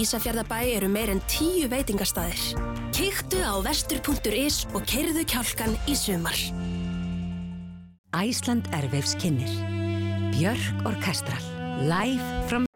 Ísafjörðabæ eru meir en tíu veitingastæðir. Kiktu á vestur.is og kerðu kjálkan í sumar. Æsland Erveifs kynir. Björk Orkestral. Live from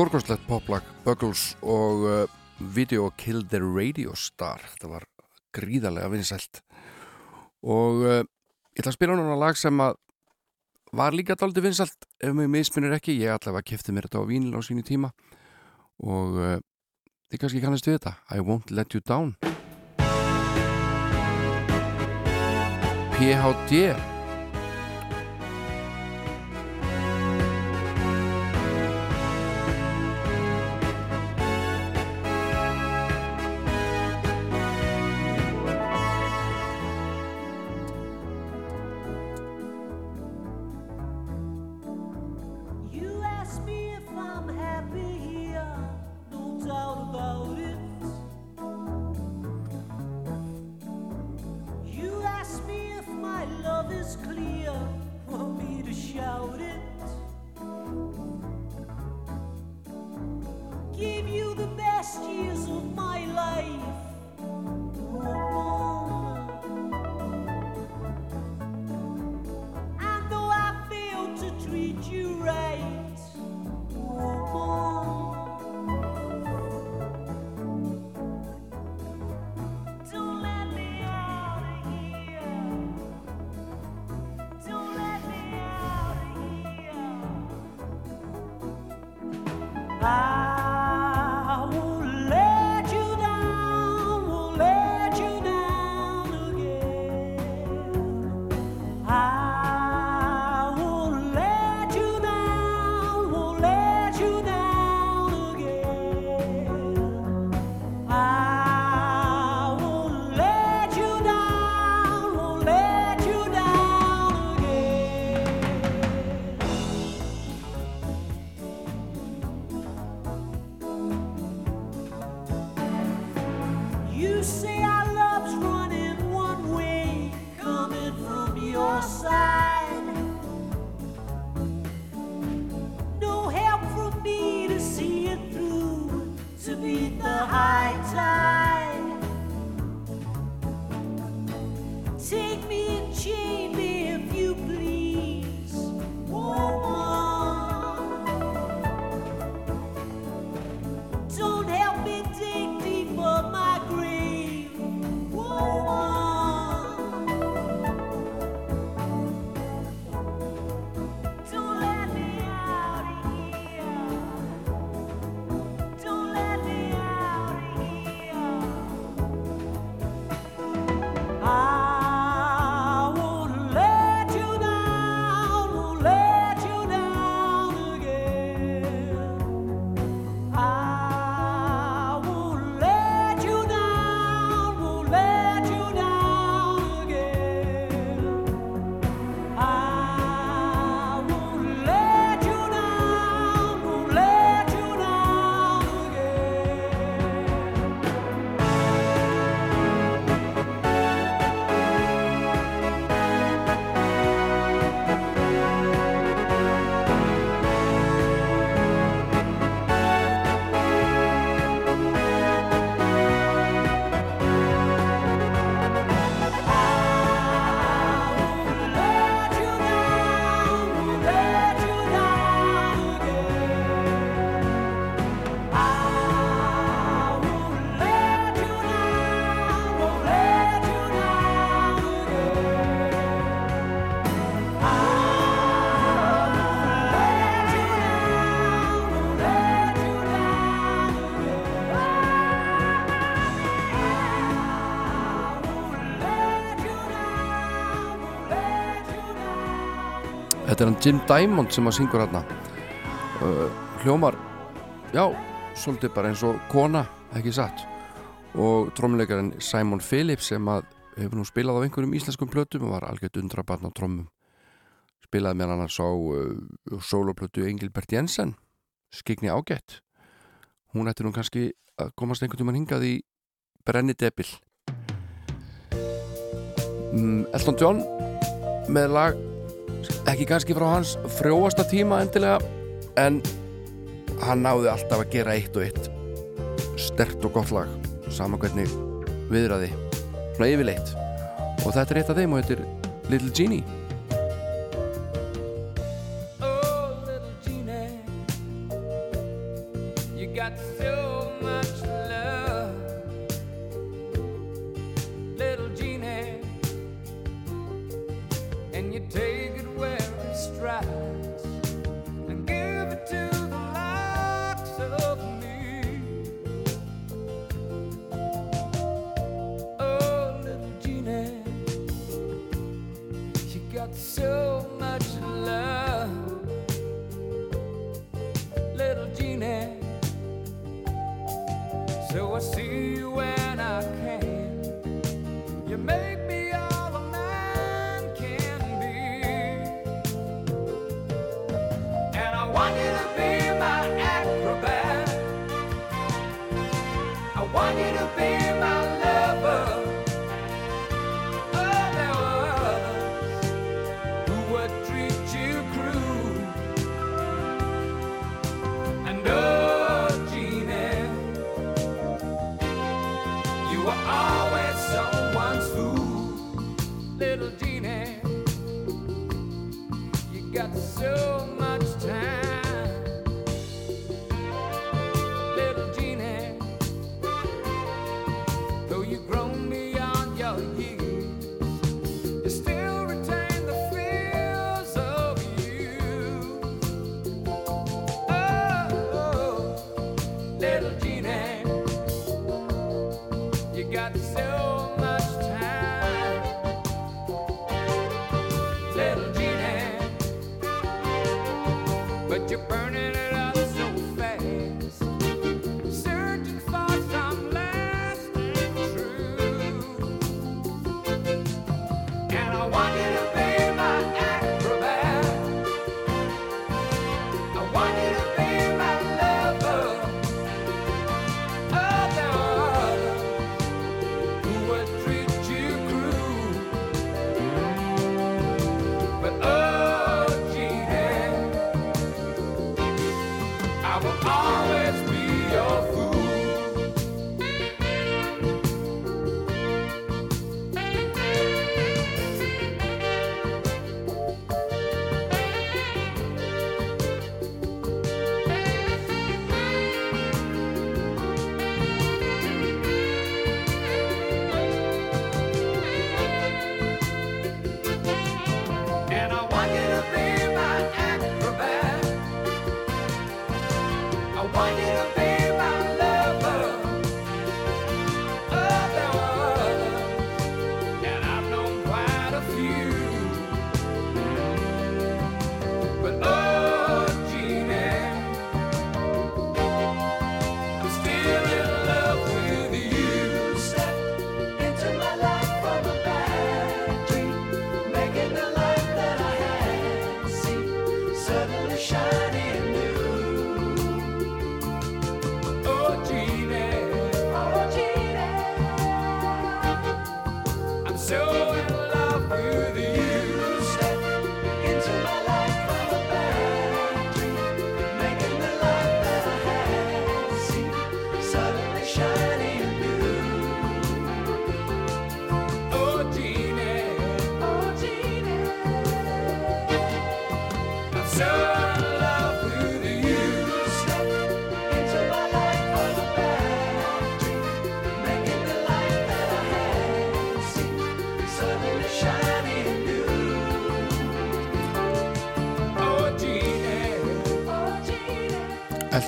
stórkvæmslegt poplag Buggles og uh, Video Kill the Radio Star. Þetta var gríðarlega vinsælt. Og uh, ég ætla að spila núna lag sem að var líka daldi vinsælt ef mér misminir ekki, ég allavega kæfti mér þetta á vínil á sínu tíma. Og uh, þið kannski kannast við þetta. I Won't Let You Down. PHD that's clear. for me to shout it? Give you the best years of my life. þetta er hann Jim Diamond sem að syngur hérna uh, hljómar já, svolítið bara eins og kona, ekki satt? Og trómuleikarinn Simon Phillips sem að hefur nú spilað á einhverjum íslenskum plötum og var algjört undrabann á trómum spilaði með hann að sá uh, soloplötu Engilbert Jensen skikni ágætt. Hún ætti nú kannski að komast einhvern tíum að hingað í Brenni Debil. Mm, Elton John með lag ekki kannski frá hans frjóasta tíma endilega en hann náði alltaf að gera eitt og eitt. Stert og gott lag saman hvernig viðraði. Svona yfirleitt. Og þetta er eitt af þeim og þetta er Little Genie.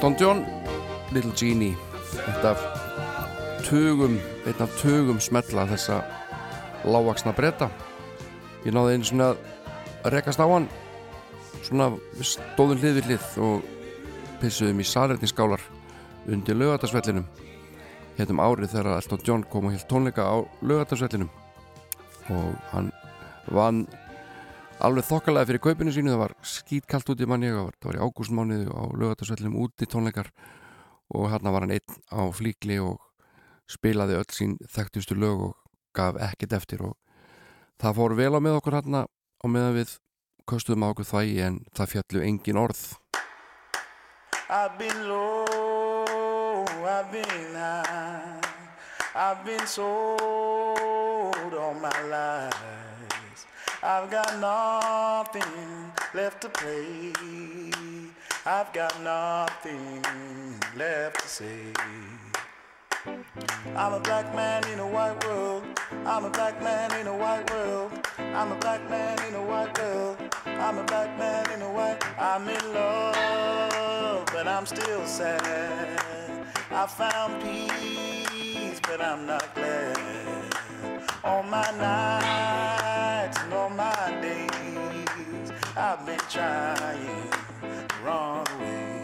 Elton John, Little Genie eitt af tögum, eitt af tögum smetla þessa lágvaksna breyta ég náði einu svona rekast á hann svona stóðum hliðvillið og pissuðum í salrætinskálar undir lögatarsvellinum héttum árið þegar Elton John kom og hild tónleika á lögatarsvellinum og hann vann alveg þokkalega fyrir kaupinu sínu. Það var skýtkalt út í manni það var, í ágústmániðu á lögatarsvellinum úti tónleikar. Og hérna var hann einn á flíkli og spilaði öll sín þekktustu lög og gaf ekkert eftir. Og það fór vel á með okkur hérna og meðan við köstuðum á okkur þvægi en það fjallu engin orð. I've been low, I've been high, I've been sold all my life. I've got nothing left to play. I've got nothing left to say. I'm a black man in a white world. I'm a black man in a white world. I'm a black man in a white world. I'm a black man in a white. I'm in love, but I'm still sad. I found peace, but I'm not glad. All my nights I've been trying to run away.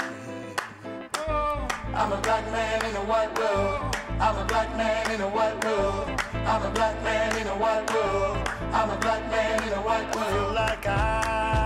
I'm a black man in a white world. I'm a black man in a white world. I'm a black man in a white world. I'm a black man in a white world. I like I've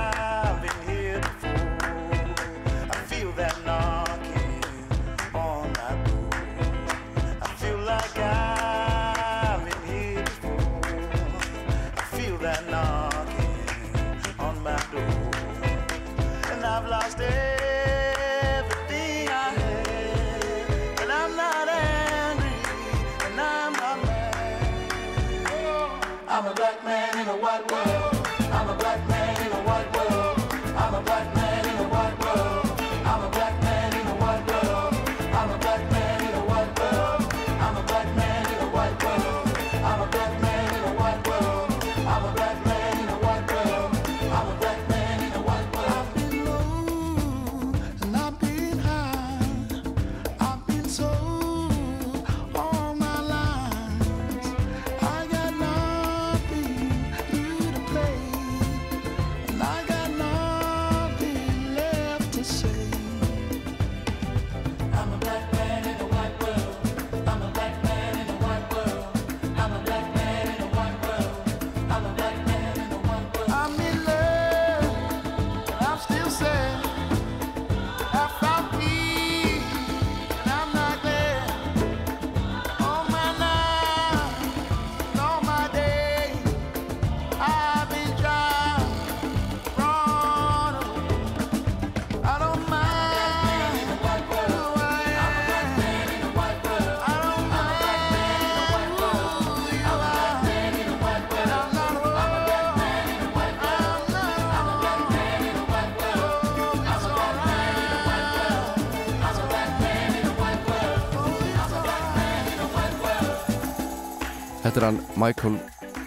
Er hann Michael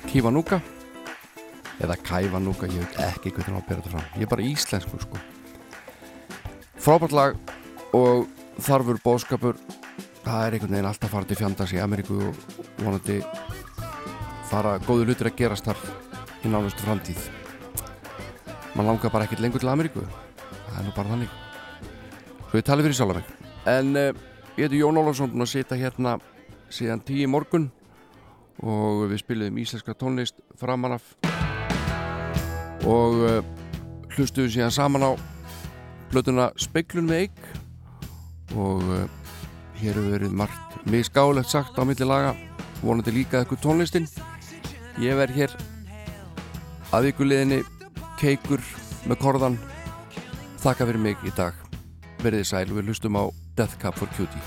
Kivanuka eða Kaivanuka, ég veit ekki hvernig hann bera þetta fram. Ég er bara íslensku sko. Frábært lag og þarfur bóðskapur það er einhvern veginn alltaf farið til fjandags í Ameríku og vonandi fara góðu hlutir að gerast þar í nánustu framtíð. Mann langar bara ekkert lengur til Ameríku. Það er nú bara þannig. Svo ég tali fyrir sjálf en uh, ég heiti Jón Ólafsson að sita hérna síðan tíu morgun og við spiliðum íslenska tónlist framan af og uh, hlustuðum síðan saman á blötuna Speiklun með eig og uh, hér hefur verið margt misgálegt sagt á milli laga. Vonandi líka eitthvað tónlistin. Ég verð hér að ykkurliðinni keikur með korðan. Þakka fyrir mig í dag. Verðið sæl við hlustum á Death Cab for Cutie.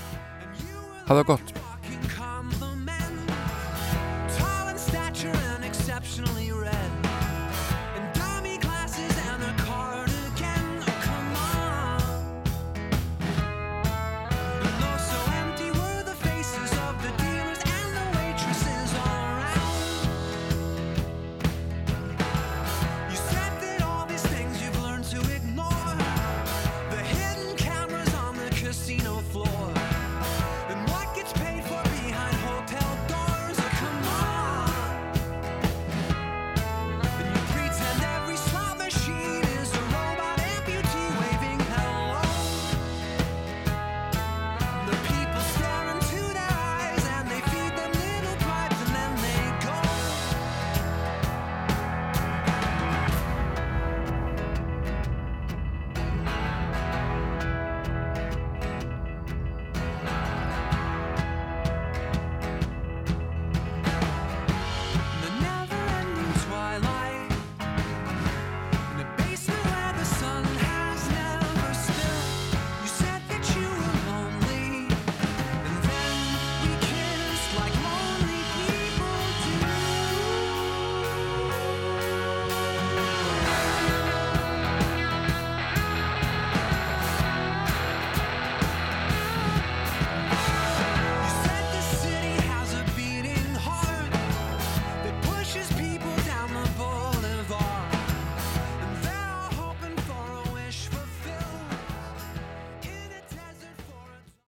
Hafa gott